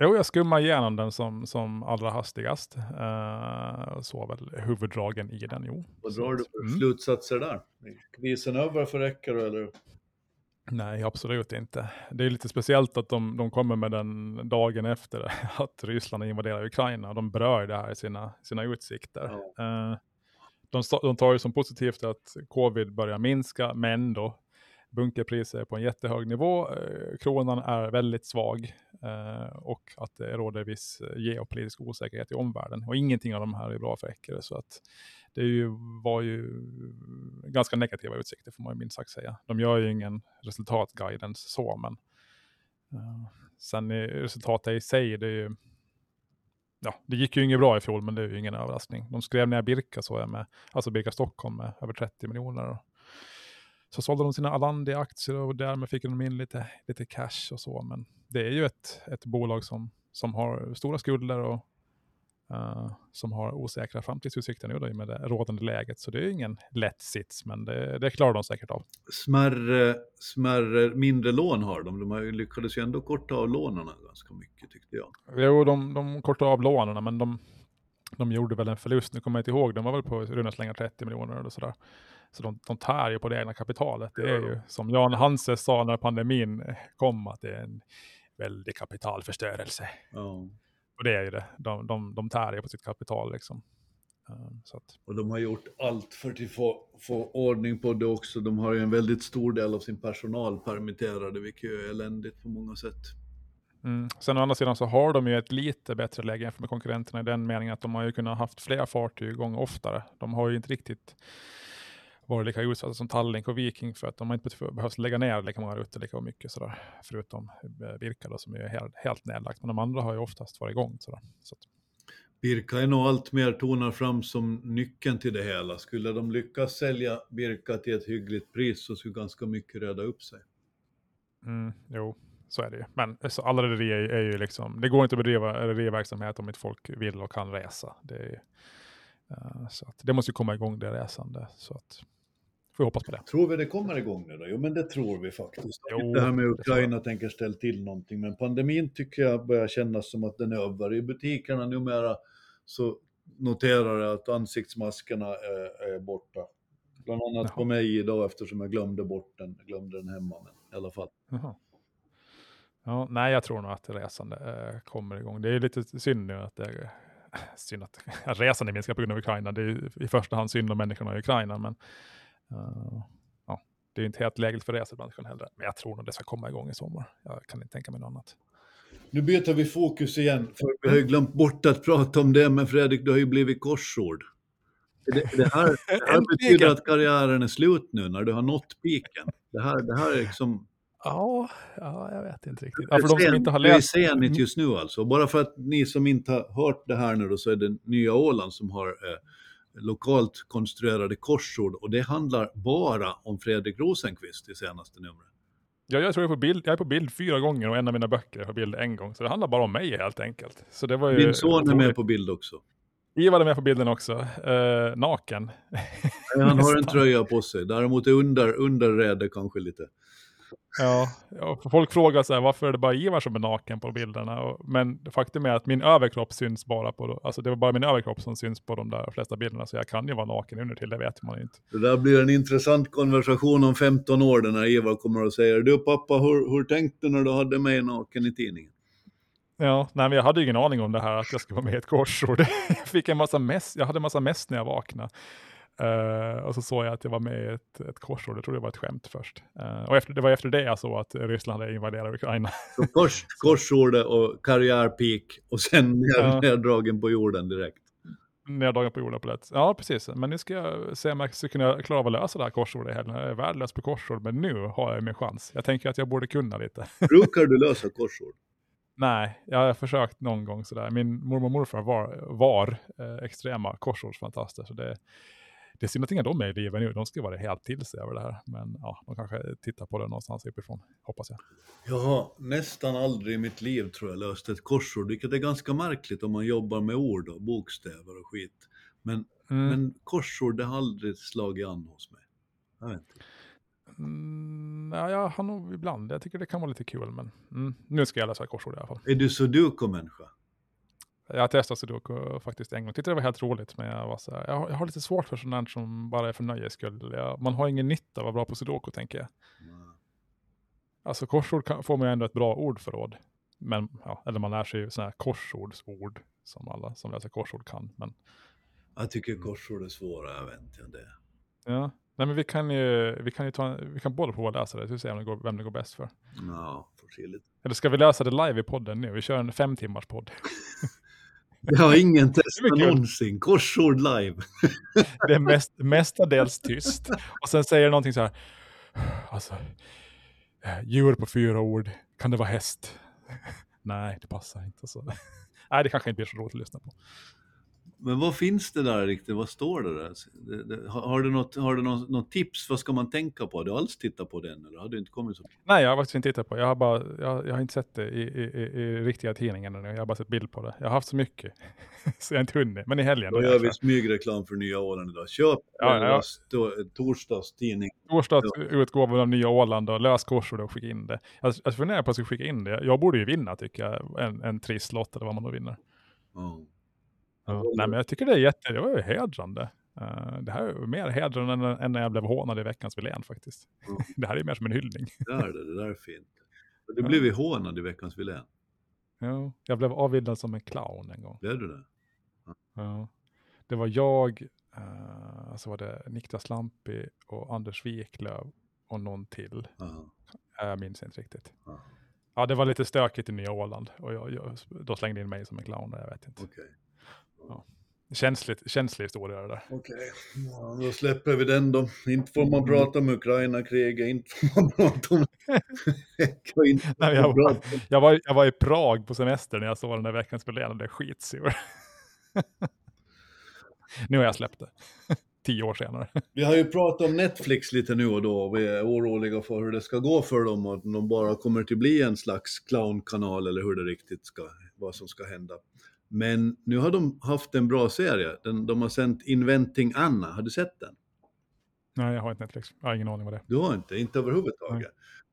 Jo, jag skummar igenom den som, som allra hastigast. Uh, så väl huvuddragen i den, jo. Vad drar du för mm. slutsatser där? Är Krisen över för Eckerö eller? Nej, absolut inte. Det är lite speciellt att de, de kommer med den dagen efter att Ryssland invaderar Ukraina. De berör det här i sina, sina utsikter. Eh, de, de tar ju som positivt att covid börjar minska, men då bunkerpriser på en jättehög nivå. eh, kronan är väldigt svag Eh, och att det råder viss eh, geopolitisk osäkerhet i omvärlden. Och ingenting av de här är bra för Eckerö. Så att det ju, var ju ganska negativa utsikter får man ju minst sagt säga. De gör ju ingen resultatguidance så, men eh, sen resultatet i sig, det är ju Ja, det gick ju inget bra i fjol, men det är ju ingen överraskning. De skrev ner Birka, så jag med, alltså Birka Stockholm med över 30 miljoner. Och så sålde de sina Alandi-aktier och därmed fick de in lite, lite cash och så. Men det är ju ett, ett bolag som, som har stora skulder och eh, som har osäkra framtidsutsikter nu då, i med det rådande läget. Så det är ingen lätt sits, men det, det klarar de säkert av. Smärre, smärre, mindre lån har de. De har ju lyckades ju ändå korta av lånen ganska mycket tyckte jag. Jo, de, de kortade av lånen, men de, de gjorde väl en förlust, nu kommer jag inte ihåg, de var väl på slängar 30 miljoner eller sådär. Så de, de tär ju på det egna kapitalet. Det är ju som Jan Hanse sa när pandemin kom, att det är en väldig kapitalförstörelse. Ja. Och det är ju det. De, de, de tär ju på sitt kapital liksom. Eh, Så att, Och de har gjort allt för att få, få ordning på det också. De har ju en väldigt stor del av sin personal permitterade, vilket är eländigt på många sätt. mm. Sen å andra sidan så har de ju ett lite bättre läge jämfört med konkurrenterna i den meningen att de har ju kunnat haft fler fartyg igång oftare. De har ju inte riktigt varit lika utsatta som Tallink och Viking för att de inte behövt- lägga ner lika många rutter lika mycket sådär. Förutom eh, Birka då som är helt, helt nedlagt. Men de andra har ju oftast varit igång sådär. Så Birka är nog allt mer tonar fram som nyckeln till det hela. Skulle de lyckas sälja Birka till ett hyggligt pris så skulle ganska mycket reda upp sig. mm, jo, så är det ju. Men så alla rederier är, ju liksom, det går inte att bedriva rederiverksamhet om inte folk vill och kan resa. Det, är, ju, eh, så att det måste ju komma igång det resande. Så att, får vi hoppas på det. Tror vi det kommer igång nu då? Jo, men det tror vi faktiskt. Jo, det här med Ukraina tänker ställa till någonting, men pandemin tycker jag börjar kännas som att den är över. I butikerna numera så noterar jag att ansiktsmaskerna är, är borta. Bland annat Jaha. på mig idag eftersom jag glömde bort den. Jag glömde den hemma, men i alla fall. Jaha. Ja, nej, jag tror nog att resande eh, kommer igång. Det är lite synd nu att det är synd att, att resande minskar på grund av Ukraina. Det är i första hand synd om människorna i Ukraina, men eh, ja, det är ju inte helt lägligt för resebranschen heller. Men jag tror nog det ska komma igång i sommar. Jag kan inte tänka mig något annat. Nu byter vi fokus igen, för vi har ju glömt bort att prata om det, men Fredrik, du har ju blivit korsord. Det, det här, det här betyder att karriären är slut nu, när du har nått piken. Det här, det här är liksom... Ja, ja, jag vet inte riktigt. Ja, för de som inte har Du är läst... senigt just nu alltså. Bara för att ni som inte har hört det här nu då, så är det Nya Åland som har eh, lokalt konstruerade korsord och det handlar bara om Fredrik Rosenqvist i senaste numret. Ja, jag tror jag är, på bild, jag är på bild fyra gånger och en av mina böcker är på bild en gång. Så det handlar bara om mig helt enkelt. Så det var ju Din son är med på bild också. Ivar är med på bilden också. Eh, naken. Han har en tröja på sig, däremot är under, underrädet kanske lite. Ja, folk frågar så här, varför är det bara Ivar som är naken på bilderna? Och, men faktum är att min överkropp syns bara på, alltså det var bara min överkropp som syns på de där flesta bilderna, så jag kan ju vara naken under till det vet man ju inte. Det där blir en intressant konversation om 15 år när Ivar kommer och säger Du pappa, hur, hur tänkte du när du hade mig naken i tidningen? Ja, nej men jag hade ju ingen aning om det här att jag skulle vara med i ett korsord. Jag fick en massa mess, jag hade en massa mess när jag vaknade. Eh, och så såg jag att jag var med i ett, ett korsord, jag trodde det var ett skämt först. Eh, och efter, det var efter det jag såg att Ryssland hade invaderat Ukraina. Så först korsordet och karriärpeak och sen ner, Ja. neddragen på jorden direkt. Neddragen på jorden på lätt. Ja, precis. Men nu ska jag se om jag ska kunna klara av att lösa det här korsordet i helgen. Jag är värdelös på korsord, men nu har jag min chans. Jag tänker att jag borde kunna lite. Brukar du lösa korsord? Nej, jag har försökt någon gång sådär. Min mormor och morfar var, var eh, extrema korsordsfantaster. Så det, det är synd att inga de är i livet nu. De ska vara helt till sig över det här. Men ja, de kanske tittar på det någonstans uppifrån, hoppas jag. Jag har nästan aldrig i mitt liv tror jag löst ett korsord, vilket är ganska märkligt om man jobbar med ord och bokstäver och skit. Men, Mm. men korsord det har aldrig slagit an hos mig. Jag vet inte. Mm, ja, jag har nog ibland, jag tycker det kan vara lite kul. Men mm, nu ska jag läsa korsord i alla fall. Är du sudoku-människa? Jag testat sudoku faktiskt en gång. Tyckte det var helt roligt, men jag var så här, jag, har, jag har lite svårt för där som bara är för nöjes skull. Jag, man har ingen nytta av att vara bra på sudoku, tänker jag. Alltså korsord kan, får man ju ändå ett bra ordförråd. Men, ja, eller man lär sig ju sådana här korsordsord som alla som läser korsord kan. Men, Jag tycker korsord är svåra, vet inte det. ja. Nej, men vi kan ju, vi kan ju ta, vi kan båda prova att läsa det, så vi ser om det går, vem det går bäst för. Ja, får se lite. Eller ska vi läsa det live i podden nu? Vi kör en fem timmars podd. Det har ingen testat någonsin. Korsord live. Det är mest, mestadels tyst. Och sen säger någonting så här. Alltså, eh, djur på fyra ord. Kan det vara häst? Nej, det passar inte. Så. Nej, det kanske inte blir så roligt att lyssna på. Men vad finns det där riktigt? Vad står det där? Har du, något, har du något, något tips? Vad ska man tänka på? Har du alls tittat på den eller har du inte kommit så Nej, jag har faktiskt inte tittat på. Jag har, bara, jag, jag har inte sett det i, i, i, riktiga tidningen ännu. Jag har bara sett bild på det. Jag har haft så mycket. så jag har inte hunnit. Men i helgen. Då gör vi smygreklam för nya Åland idag. Köp Ja, ja. torsdagstidning. Torsdagsutgåvan av Nya Åland och lös korsord och skicka in det. Jag, jag funderar på att jag ska skicka in det. Jag borde ju vinna tycker jag. En, en trisslott eller vad man då vinner. Ja. Ja. Nej, men jag tycker det är jätte, det var ju hedrande. Eh, det här är ju mer hedrande än, än när jag blev hånad i veckans Wilén faktiskt. Ja. det här är mer som en hyllning. Det är det, det där är fint. Du blev vi hånad i veckans Wilén. Ja. Jag blev avbildad som en clown en gång. Blev du det? Ja. Det var jag, uh, så var det Niklas Lampi och Anders Wiklöf och någon till. Aha. Eh, Jag minns inte riktigt. aha. Ja, det var lite stökigt i Nya Åland och jag, jag, då slängde in mig som en clown. Jag vet inte. Okej. Känsligt, känslig historia det där. Okej, ja, då släpper vi den då. Inte får man prata om Ukraina-kriget, inte får man prata om... inte får Nej, jag, var, jag, var, jag var i Prag på semester när jag såg den där veckans Wilén och är skitsur. nu har jag släppt det. Tio år senare. Vi har ju pratat om Netflix lite nu och då vi är oroliga för hur det ska gå för dem och att de bara kommer till bli en slags clownkanal eller hur det riktigt ska, vad som ska hända. Men nu har de haft en bra serie. Den, de har sänt Inventing Anna. Har du sett den? Nej, jag har inte Netflix. Jag har ingen aning vad det är. Du har inte? Inte överhuvudtaget?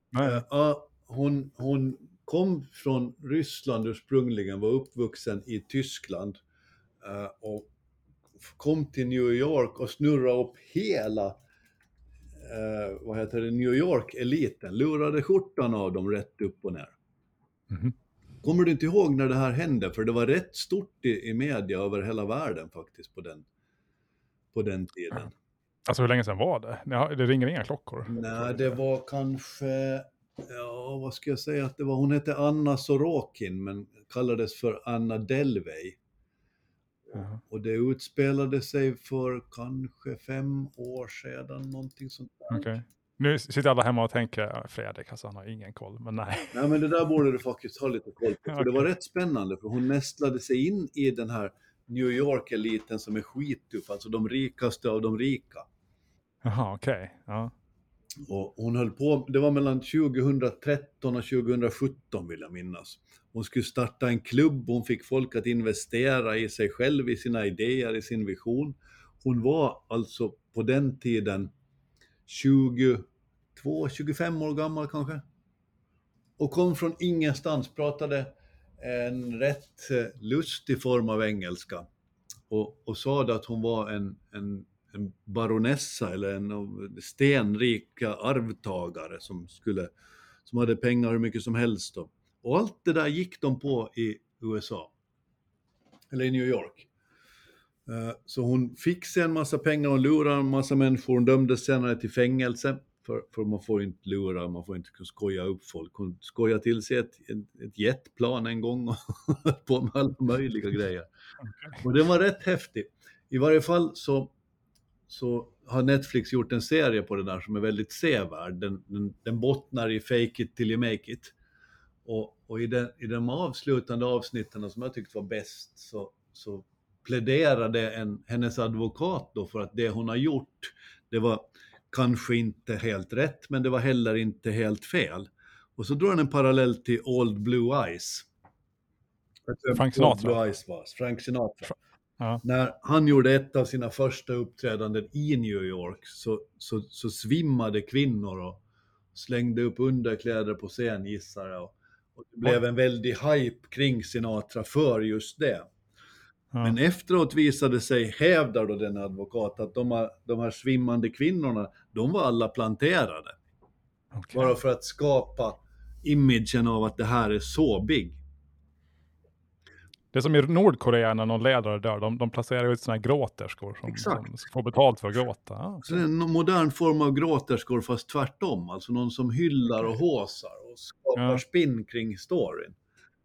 Nej. Eh, ja, hon, hon kom från Ryssland ursprungligen, var uppvuxen i Tyskland eh, och kom till New York och snurrade upp hela eh, vad heter det, New York-eliten, lurade skjortan av dem rätt upp och ner. Mhm. Kommer du inte ihåg när det här hände? För det var rätt stort i, i media över hela världen faktiskt på den, på den tiden. Alltså hur länge sedan var det? Det ringer inga klockor. Nej, det var kanske, ja vad ska jag säga att det var, hon hette Anna Sorokin men kallades för Anna Delvey. Jaha. Och det utspelade sig för kanske fem år sedan, någonting sånt där. Okej. Nu sitter alla hemma och tänker, "Ja, Fredrik, alltså, han har ingen koll. Men nej. Nej men det där borde du faktiskt ha lite koll på, för det var rätt spännande för hon nästlade sig in i den här New York-eliten som är skittuff, alltså de rikaste av de rika. Jaha, okej. Ja. Och hon höll på, det var mellan 2013 och 2017 vill jag minnas. Hon skulle starta en klubb, hon fick folk att investera i sig själv, i sina idéer, i sin vision. Hon var alltså på den tiden 22, 25 år gammal kanske. Och kom från ingenstans, pratade en rätt eh, lustig form av engelska. Och, och sa att hon var en, en, en baronessa eller en av stenrika arvtagare som, skulle, som hade pengar hur mycket som helst. Då. Och allt det där gick de på i USA. Eller i New York. Eh, så hon fick sig en massa pengar och lurade en massa människor. Hon dömdes senare till fängelse. För, för man får inte lura, man får inte skoja upp folk. Hon skojade till sig ett, ett, jetplan en gång och på med alla möjliga grejer. Och den var rätt häftig. I varje fall så, så har Netflix gjort en serie på det där som är väldigt sevärd. Den, den, den bottnar i Fake it till you make it. Och, och i, den, i de avslutande avsnitten som jag tyckte var bäst så, så pläderade en, hennes advokat då för att det hon har gjort, det var kanske inte helt rätt, men det var heller inte helt fel. Och så drar han en parallell till Old Blue Eyes. Frank Sinatra. Old Blue Eyes var, Frank Sinatra. Ja. När han gjorde ett av sina första uppträdanden i New York så, så, så svimmade kvinnor och slängde upp underkläder på scen gissar jag. Och det blev en väldig hype kring Sinatra för just det. Ja. Men efteråt visade sig, hävdar då den advokat, att de här, de här svimmande kvinnorna, de var alla planterade. Okej. Bara för att skapa imagen av att det här är så big. Det är som i Nordkorea när någon ledare dör. De, de placerar ut såna här gråterskor som, som får betalt för att gråta. Ja, Så det är en modern form av gråterskor fast tvärtom. Alltså någon som hyllar och håsar och skapar Ja. spinn kring storyn.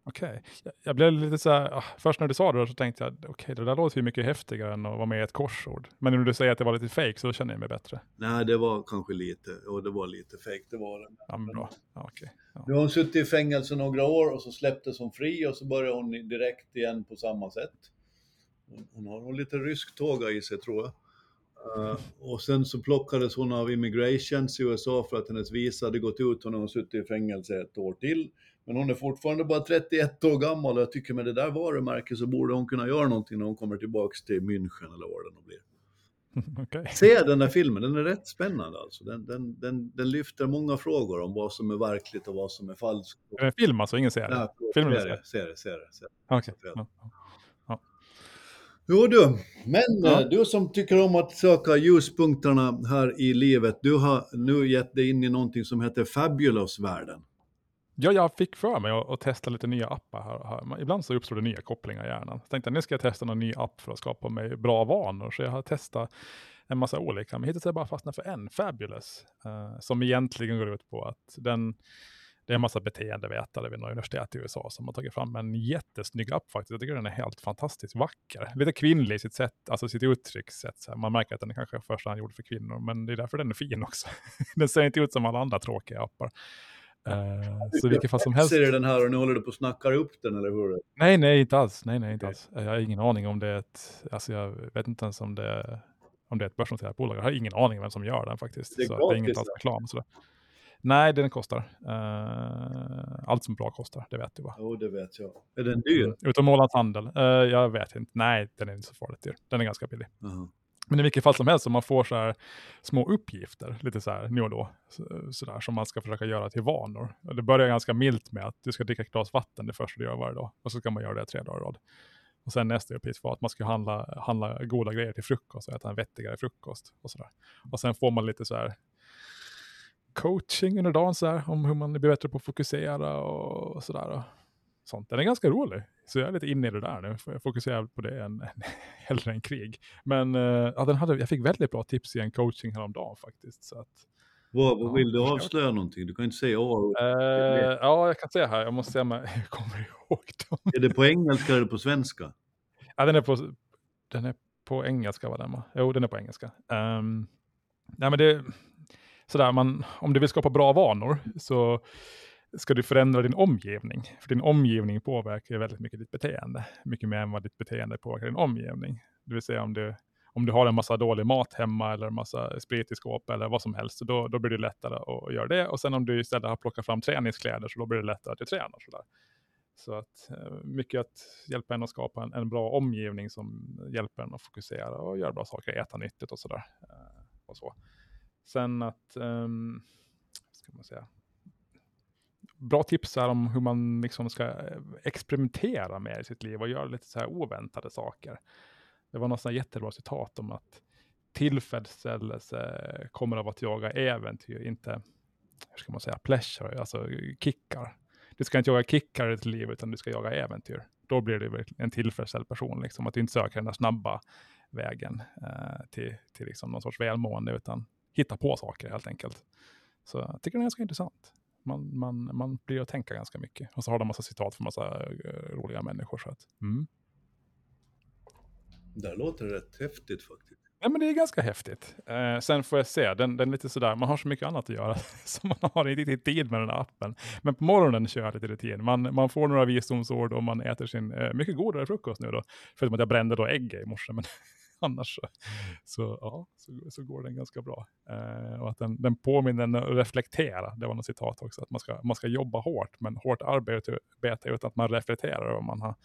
Okej. Jag, jag blev lite så här, ah, först när du sa det så tänkte jag, okej det där låter ju mycket häftigare än att vara med i ett korsord. Men när du säger att det var lite fake så känner jag mig bättre. Nej, det var kanske lite, och det var lite fake, det var det. Ja, men bra. Ja, okej. Ja. Nu har hon suttit i fängelse några år och så släpptes hon fri och så började hon direkt igen på samma sätt. Hon, hon har nog lite rysk tåga i sig tror jag. Eh, och sen så plockades hon av immigrations i USA för att hennes visa hade gått ut och nu har hon suttit i fängelse ett år till. Men hon är fortfarande bara 31 år gammal och jag tycker med det där varumärket så borde hon kunna göra någonting när hon kommer tillbaks till München eller var det nu blir. Okej. Se den där filmen, den är rätt spännande alltså. Den, den, den, den lyfter många frågor om vad som är verkligt och vad som är falskt. Är det en film alltså, ingen serie? Ja, är serie, serie, serie, serie. Ja. Jo du, men Ja. eh, du som tycker om att söka ljuspunkterna här i livet, du har nu gett dig in i någonting som heter Fabulous-världen. Ja, jag fick för mig att, att testa lite nya appar. Här, här. Ibland så uppstår det nya kopplingar i hjärnan. Jag tänkte nu ska jag testa någon ny app för att skapa mig bra vanor. Så jag har testat en massa olika. Men hittills har jag bara fastnat för en, Fabulous. eh, som egentligen går ut på att den, det är en massa beteendevetare vid något universitet i USA som har tagit fram en jättesnygg app faktiskt. Jag tycker den är helt fantastiskt vacker. Lite kvinnlig i sitt sätt, alltså sitt uttryckssätt. Så här. Man märker att den är kanske är första hand gjord för kvinnor, men det är därför den är fin också. den ser inte ut som alla andra tråkiga appar. Eh, så i vilket fall som helst. Ser du den här och nu håller du på att snacka upp den eller hur? Nej, nej, inte alls. Nej, nej, inte alls. Jag har ingen aning om det är ett, alltså jag vet inte ens om det, om det är ett börsnoterat bolag. Jag har ingen aning vem som gör den faktiskt. Det är så att det är inget gratis, alls reklam. Sådär. Nej, den kostar. Eh, allt som är bra kostar, det vet du va? Jo, det vet jag. Är den dyr? Mm. Utom Ålands handel. Eh, jag vet inte. Nej, den är inte så farligt dyr. Den är ganska billig. Jaha. Men i vilket fall som helst, om man får så här små uppgifter, lite så här nu och då, så, så där, som man ska försöka göra till vanor. Det börjar ganska milt med att du ska dricka ett glas vatten det första du gör varje dag. Och så ska man göra det tre dagar i rad. Och sen nästa uppgift var att man ska handla, handla goda grejer till frukost och äta en vettigare frukost. Och, så där. och sen får man lite så här coaching under dagen så här, om hur man blir bättre på att fokusera och, och sådär. Sånt. Den är ganska rolig. Så jag är lite inne i det där nu. Jag fokuserar på det än, än, hellre än krig. Men eh, ja, den hade, jag fick väldigt bra tips i en coaching häromdagen faktiskt. Så att, Vad, Ja, vad vill du försök. avslöja någonting? Du kan inte säga åh. eh, ja, jag kan se här. Jag måste se om jag kommer ihåg dem. Är det på engelska eller på svenska? Ja, den är på, den är på engelska var den va? Jo, den är på engelska. Um, nej, men det, sådär, man, om du vill skapa bra vanor så ska du förändra din omgivning. För din omgivning påverkar ju väldigt mycket ditt beteende. Mycket mer än vad ditt beteende påverkar din omgivning. Det vill säga om du, om du har en massa dålig mat hemma eller en massa sprit i skåp eller vad som helst, då, då blir det lättare att göra det. Och sen om du istället har plockat fram träningskläder, så då blir det lättare att du tränar. Sådär. Så att eh, mycket att hjälpa en att skapa en, en, bra omgivning som hjälper en att fokusera och göra bra saker, äta nyttigt och sådär. Eh, och så. Sen att, um, ska man säga, bra tips är om hur man liksom ska eh, experimentera med i sitt liv och göra lite så här oväntade saker. Det var något jättebra citat om att tillfredsställelse kommer av att jaga äventyr, inte, hur ska man säga, pleasure, alltså kickar. Du ska inte jaga kickar i ditt liv, utan du ska jaga äventyr. Då blir du en tillfredsställd person, liksom, att du inte söker den där snabba vägen eh, till, till liksom någon sorts välmående, utan hitta på saker helt enkelt. Så jag tycker det är ganska intressant. Man, man, man blir att tänka ganska mycket. Och så har de massa citat från massa uh, roliga människor. Så att, mm. Det låter rätt häftigt faktiskt. Ja, men det är ganska häftigt. Eh, sen får jag se, den, den är lite sådär, man har så mycket annat att göra, så man har inte riktigt tid med den här appen. Men på morgonen kör jag lite rutin. Man, man får några visdomsord och man äter sin eh, mycket godare frukost nu då. Förutom att jag brände då ägg i morse, men annars så, så, ja, så, så, går den ganska bra. Eh, och att den, den påminner en att reflektera, det var något citat också, att man ska, man ska jobba hårt, men hårt arbete utan att man reflekterar över vad man har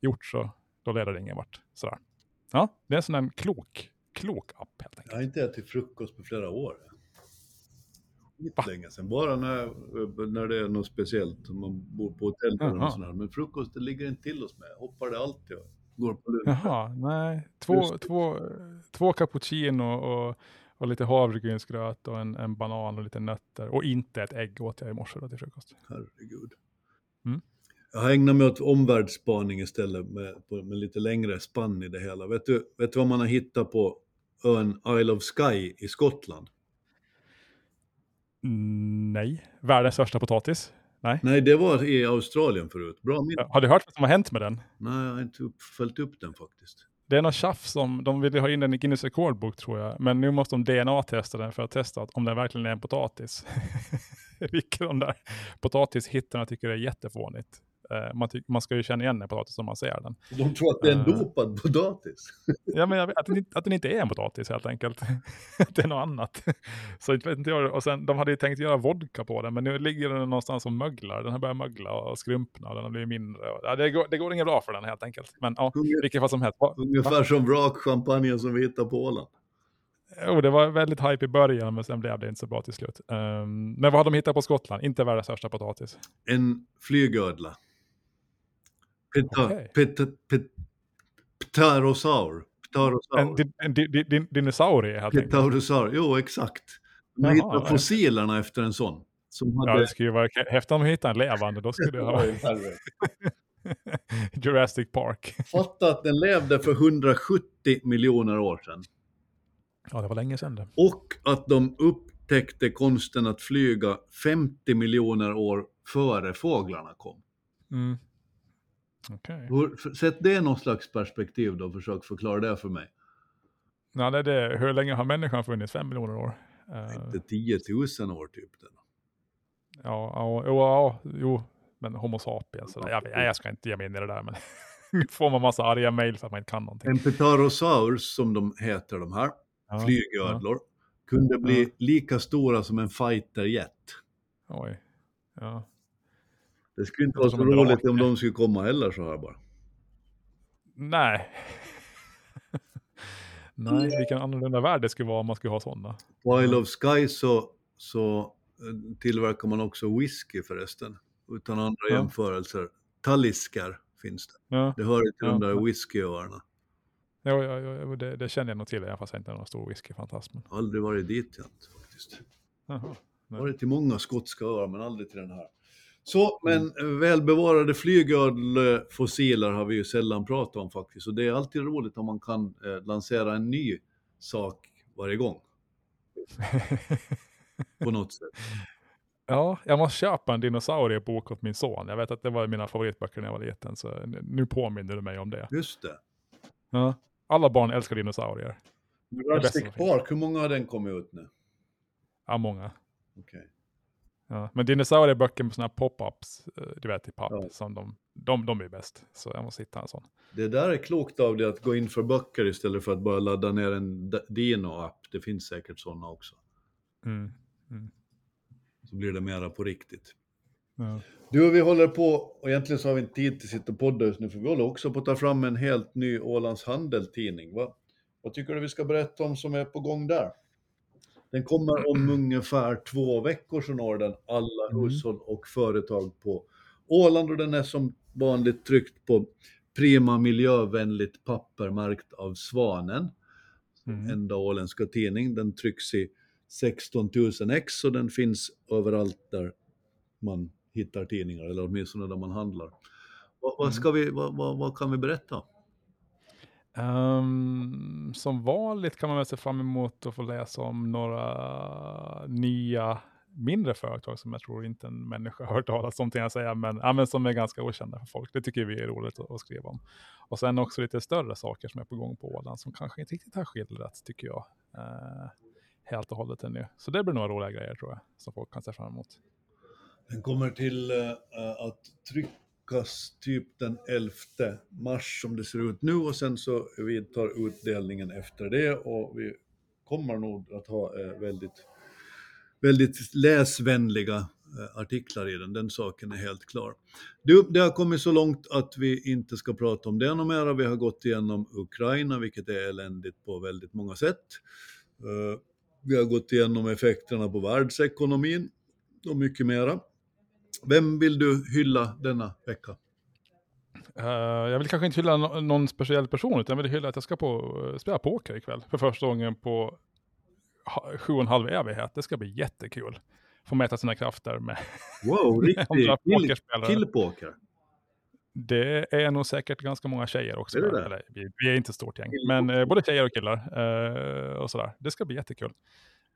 gjort, så då leder det ingen vart. Sådär. Ja, det är en sån där klok, klok app helt enkelt. Jag har inte ätit frukost på flera år. länge sedan, bara när, när det är något speciellt, om man bor på hotell eller sådär. Men frukost, det ligger inte till oss med. Hoppar det alltid går på lunchen. Jaha, nej. Två, två, två cappuccino och, och lite havregrynsgröt och en, en banan och lite nötter. Och inte ett ägg åt jag i morse då till frukost. Herregud. Mm. Jag har ägnat mig åt omvärldsspaning istället med, med lite längre spann i det hela. Vet du, vet du vad man har hittat på ön Isle of Skye i Skottland? Nej, världens största potatis. Nej. Nej, det var i Australien förut. Bra minne. Har du hört vad som har hänt med den? Nej, jag har inte upp, följt upp den faktiskt. Det är något tjafs om, de ville ha in den i Guinness rekordbok tror jag, men nu måste de DNA-testa den för att testa om den verkligen är en potatis. Vilket de där potatishittarna tycker är jättefånigt. Uh, man, man, ska ju känna igen en potatis om man ser den. De tror att det är en uh, dopad potatis? ja, men vet, att, den, att den inte är en potatis helt enkelt. det är något annat. Så vet inte jag, och sen, de hade ju tänkt göra vodka på den, men nu ligger den någonstans och möglar. Den har börjat mögla och skrumpna och den har blivit mindre. Och, ja, det, går, det går inget bra för den helt enkelt. Men ja, vilket fall som helst. Ungefär Va? som vrakchampagnen som vi hittade på Åland. Jo, det var väldigt hype i början, men sen blev det inte så bra till slut. Um, men vad har de hittat på Skottland? Inte världens största potatis. En flygödla. Pterosaur. En, en, en dinosaurie helt enkelt? Pterosaur, jo exakt. Man hittar fossilerna efter en sån. Som hade... Ja, det skulle ju vara häftigt om de hittade en levande, då skulle det ha... Jurassic Park. Fatta att den levde för 170 miljoner år sedan. Ja, det var länge sedan det. Och att de upptäckte konsten att flyga 50 miljoner år före fåglarna kom. Mm. Okay. Sätt det i någon slags perspektiv då, försök förklara det för mig. Ja, det är det. Hur länge har människan funnits? Fem miljoner år? Inte 10 000 år typ. Den. Ja, ja, ja, jo, men Homo sapiens. Ja, jag, jag ska inte ge mig in i det där, men nu får man massa arga mejl för att man inte kan någonting. En pterosaurus, som de heter de här, ja, flygödlor, ja. kunde bli lika stora som en fighterjet. Oj, ja. Det skulle inte vara så roligt om de skulle komma heller så här bara. Nej. Nej, vilken annorlunda värld det skulle vara om man skulle ha sådana. På Isle of Sky så, så eh, tillverkar man också whisky förresten. Utan andra ja. jämförelser. Taliskar finns det. Ja. Det hör till ja. de där whiskyöarna. Ja, ja, ja det, det, känner jag nog till, även fast jag inte är någon stor whiskyfantast. Men... Aldrig varit dit jag inte faktiskt. Jaha, varit till många skotska öar, men aldrig till den här. Så, men mm. välbevarade flygödlfossiler har vi ju sällan pratat om faktiskt. Och det är alltid roligt om man kan eh, lansera en ny sak varje gång. På något sätt. Ja, jag måste köpa en dinosauriebok åt min son. Jag vet att det var mina favoritböcker när jag var liten, så nu påminner du mig om det. Just det. Ja. Alla barn älskar dinosaurier. Jurassic Park, hur många har den kommit ut nu? Ja, många. Okay. Ja. Men dinosaurieböcker med sådana här pop-ups, eh, du vet i papp, Ja. som de, de, de är bäst. Så jag måste hitta en sån. Det där är klokt av dig att gå in för böcker istället för att bara ladda ner en Dino-app. Det finns säkert sådana också. Mm. Så blir det mera på riktigt. Ja. Du, vi håller på, och egentligen så har vi inte tid till att sitta och podda just nu, för vi håller också på att ta fram en helt ny Ålands Handel-tidning. Va? Vad tycker du vi ska berätta om som är på gång där? Den kommer om ungefär två veckor så når den alla Mm. hushåll och företag på Åland och den är som vanligt tryckt på prima miljövänligt papper märkt av Svanen. Mm. Enda åländska tidning. Den trycks i 16 000 ex och den finns överallt där man hittar tidningar, eller åtminstone där man handlar. Vad, vad, Mm. ska vi, vad, vad, vad kan vi berätta? Um, som vanligt kan man väl se fram emot att få läsa om några nya mindre företag som jag tror inte en människa har hört talas om, till jag säga, men, ja, men som är ganska okända för folk. Det tycker vi är roligt att, att skriva om. Och sen också lite större saker som är på gång på Åland som kanske inte riktigt har skildrats, tycker jag. eh, helt och hållet ännu. Så det blir några roliga grejer tror jag, som folk kan se fram emot. Den kommer till eh, att tryckas typ den 11 mars som det ser ut nu och sen så vidtar utdelningen efter det och vi kommer nog att ha eh, väldigt, väldigt läsvänliga eh, artiklar i den, den saken är helt klar. Du, det har kommit så långt att vi inte ska prata om det mera. Vi har gått igenom Ukraina, vilket är eländigt på väldigt många sätt. Eh, vi har gått igenom effekterna på världsekonomin och mycket mera. Vem vill du hylla denna vecka? Eh, jag vill kanske inte hylla no- någon speciell person, utan jag vill hylla att jag ska på, eh, spela poker ikväll. För första gången på sju och en halv evighet. Det ska bli jättekul. Få mäta sina krafter med Wow, riktig andra kill, pokerspelare. killpoker. Det är nog säkert ganska många tjejer också. Är det där. det? Eller, vi, vi är inte ett stort gäng, men eh, både tjejer och killar. och sådär. Det ska bli jättekul.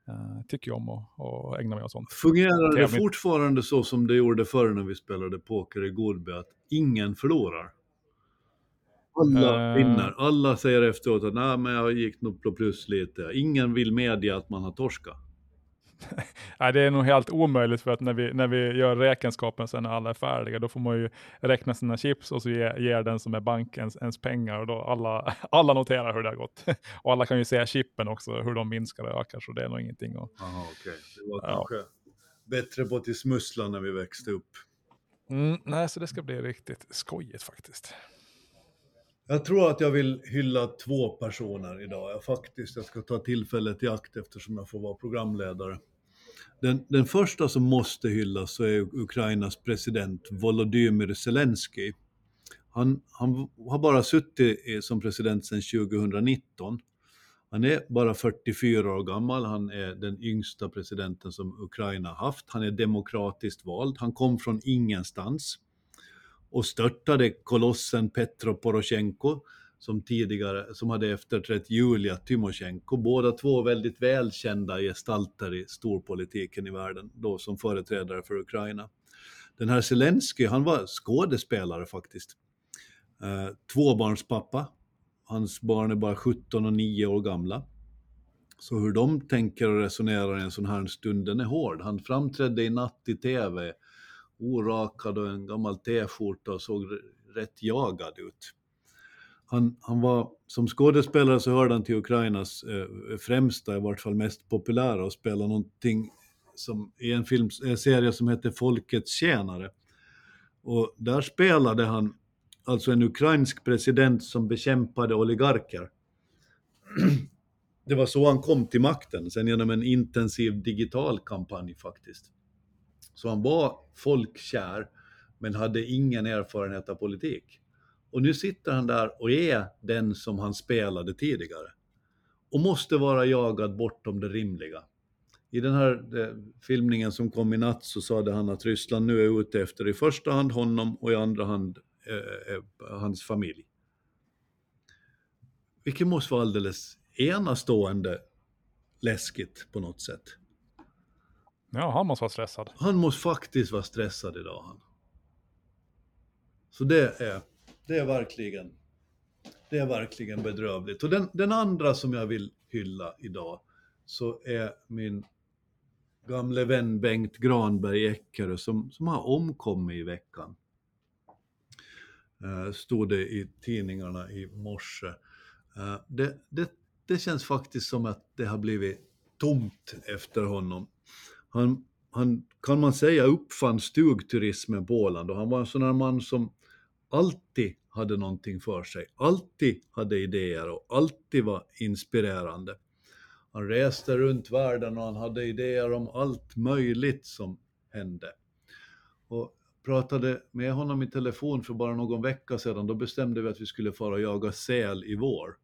Uh, tycker jag om att, att ägna mig åt sånt. Fungerar det Trevligt. fortfarande så som det gjorde förr när vi spelade poker i Godby, att ingen förlorar? Alla Eh. vinner. Alla säger efteråt att nej, men jag gick nog plus lite. Ingen vill medge att man har torskat. Nej, det är nog helt omöjligt för att när vi, när vi gör räkenskapen sen när alla är färdiga, då får man ju räkna sina chips och så ger, ger den som är bankens ens pengar och då alla, alla noterar hur det har gått. Och alla kan ju se chippen också, hur de minskar och ökar, så det är nog ingenting att... Jaha, okej. Det var Ja. kanske bättre på till smussla när vi växte upp. Mm, nej, så det ska bli riktigt skojigt faktiskt. Jag tror att jag vill hylla två personer idag. Jag faktiskt, jag ska ta tillfället i akt eftersom jag får vara programledare. Den, den första som måste hyllas så är Ukrainas president Volodymyr Zelensky. Han, han har bara suttit som president sedan 2019. Han är bara 44 år gammal, han är den yngsta presidenten som Ukraina haft. Han är demokratiskt vald, han kom från ingenstans och störtade kolossen Petro Poroshenko som tidigare, som hade efterträtt Julia Tymosjenko. Båda två väldigt välkända gestalter i storpolitiken i världen, då som företrädare för Ukraina. Den här Zelensky, han var skådespelare faktiskt. Eh, tvåbarnspappa. Hans barn är bara 17 och 9 år gamla. Så hur de tänker och resonerar i en sån här stund, den är hård. Han framträdde i natt i tv, orakad och en gammal t-skjorta och såg rätt jagad ut. Han, han var, som skådespelare så hörde han till Ukrainas eh, främsta, i vart fall mest populära, och spelade någonting som, i en, film, en serie som hette Folkets tjänare. Och där spelade han alltså en ukrainsk president som bekämpade oligarker. Det var så han kom till makten, sen genom en intensiv digital kampanj faktiskt. Så han var folkkär, men hade ingen erfarenhet av politik. Och nu sitter han där och är den som han spelade tidigare. Och måste vara jagad bortom det rimliga. I den här eh, filmningen som kom i natt så sade han att Ryssland nu är ute efter i första hand honom och i andra hand eh, eh, hans familj. Vilket måste vara alldeles enastående läskigt på något sätt. Ja, han måste vara stressad. Han måste faktiskt vara stressad idag han. Så det är, det är verkligen, det är verkligen bedrövligt. Och den, den andra som jag vill hylla idag så är min gamle vän Bengt Granberg Eckerö som, som har omkommit i veckan. Eh, stod det i tidningarna i morse. Eh, det, det, det känns faktiskt som att det har blivit tomt efter honom. Han, han, kan man säga, uppfann stugturismen på Åland och han var en sån här man som alltid hade någonting för sig, alltid hade idéer och alltid var inspirerande. Han reste runt världen och han hade idéer om allt möjligt som hände. Och pratade med honom i telefon för bara någon vecka sedan, då bestämde vi att vi skulle fara och jaga säl i vår.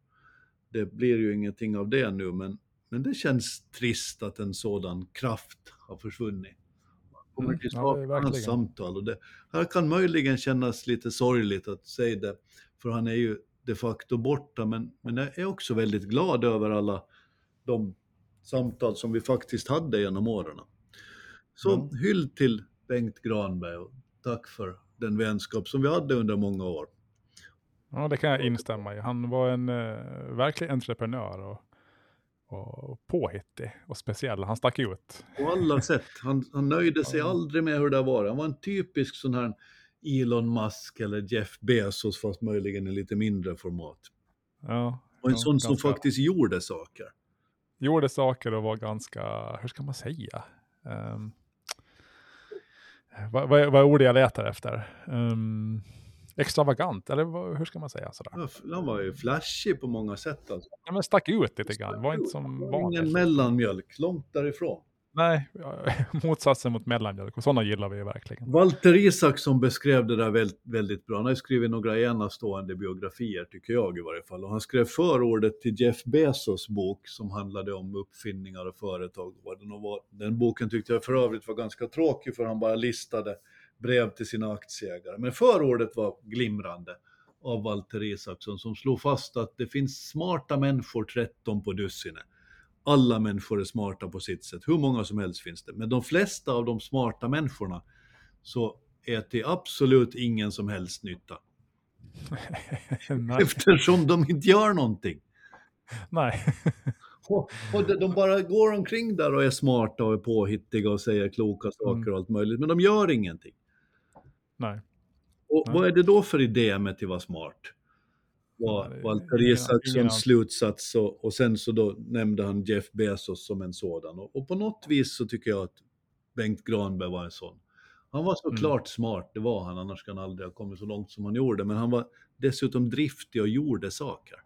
Det blir ju ingenting av det nu, men, men det känns trist att en sådan kraft har försvunnit. Kommer Mm, till ja, sakna hans verkligen. samtal och det här kan möjligen kännas lite sorgligt att säga det, för han är ju de facto borta, men, men jag är också väldigt glad över alla de samtal som vi faktiskt hade genom åren. Så Mm. hyll till Bengt Granberg och tack för den vänskap som vi hade under många år. Ja, det kan jag instämma i. Han var en uh, verklig entreprenör och, och påhittig och speciell. Han stack ut. På alla sätt. Han, han nöjde sig Ja. aldrig med hur det var. Han var en typisk sån här Elon Musk eller Jeff Bezos fast möjligen i lite mindre format. Ja, Och en ja, sån som ganska- faktiskt gjorde saker. Gjorde saker och var ganska, hur ska man säga? Um, vad, vad, vad är ordet jag letar efter? Um, extravagant, eller hur ska man säga? Sådär? Ja, Han var ju flashig på många sätt. Alltså. Ja, men stack ut lite grann, var inte som Ingen vanligt. mellanmjölk, långt därifrån. Nej, motsatsen mot mellanmjölk och sådana gillar vi ju verkligen. Walter Isaksson beskrev det där väldigt, väldigt bra. Han har ju skrivit några enastående biografier, tycker jag i varje fall. Och han skrev förordet till Jeff Bezos bok som handlade om uppfinningar och företag. Och den, var, den boken tyckte jag för övrigt var ganska tråkig för han bara listade brev till sina aktieägare. Men förordet var glimrande av Walter Isaksson som slog fast att det finns smarta människor 13 på dussinet. Alla människor är smarta på sitt sätt, hur många som helst finns det. Men de flesta av de smarta människorna så är till absolut ingen som helst nytta. Eftersom de inte gör någonting. Nej. Och, och de- de bara går omkring där och är smarta och är påhittiga och säger kloka saker Mm. och allt möjligt, men de gör ingenting. Nej. Och Nej. vad är det då för idé med att vara smart? Var Walter Isakssons slutsats och, och sen så då nämnde han Jeff Bezos som en sådan. Och, och på något vis så tycker jag att Bengt Granberg var en sån. Han var såklart Mm. smart, det var han, annars kan han aldrig ha kommit så långt som han gjorde. Men han var dessutom driftig och gjorde saker.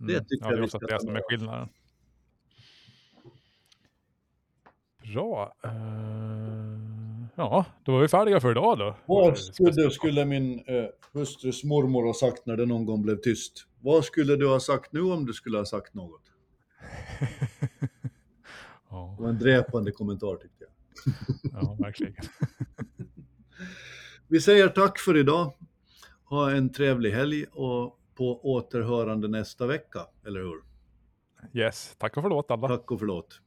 Mm. Det tycker ja, jag det är vi också ska det ta som är med. skillnaden. Bra. Eh, ja, då var vi färdiga för idag då. Vad skulle, skulle min eh, hustrus mormor ha sagt när det någon gång blev tyst? Vad skulle du ha sagt nu om du skulle ha sagt något? ja, Det var en dräpande kommentar tyckte jag. ja, verkligen. Vi säger tack för idag. Ha en trevlig helg och på återhörande nästa vecka, eller hur? Yes, tack och förlåt alla. Tack och förlåt.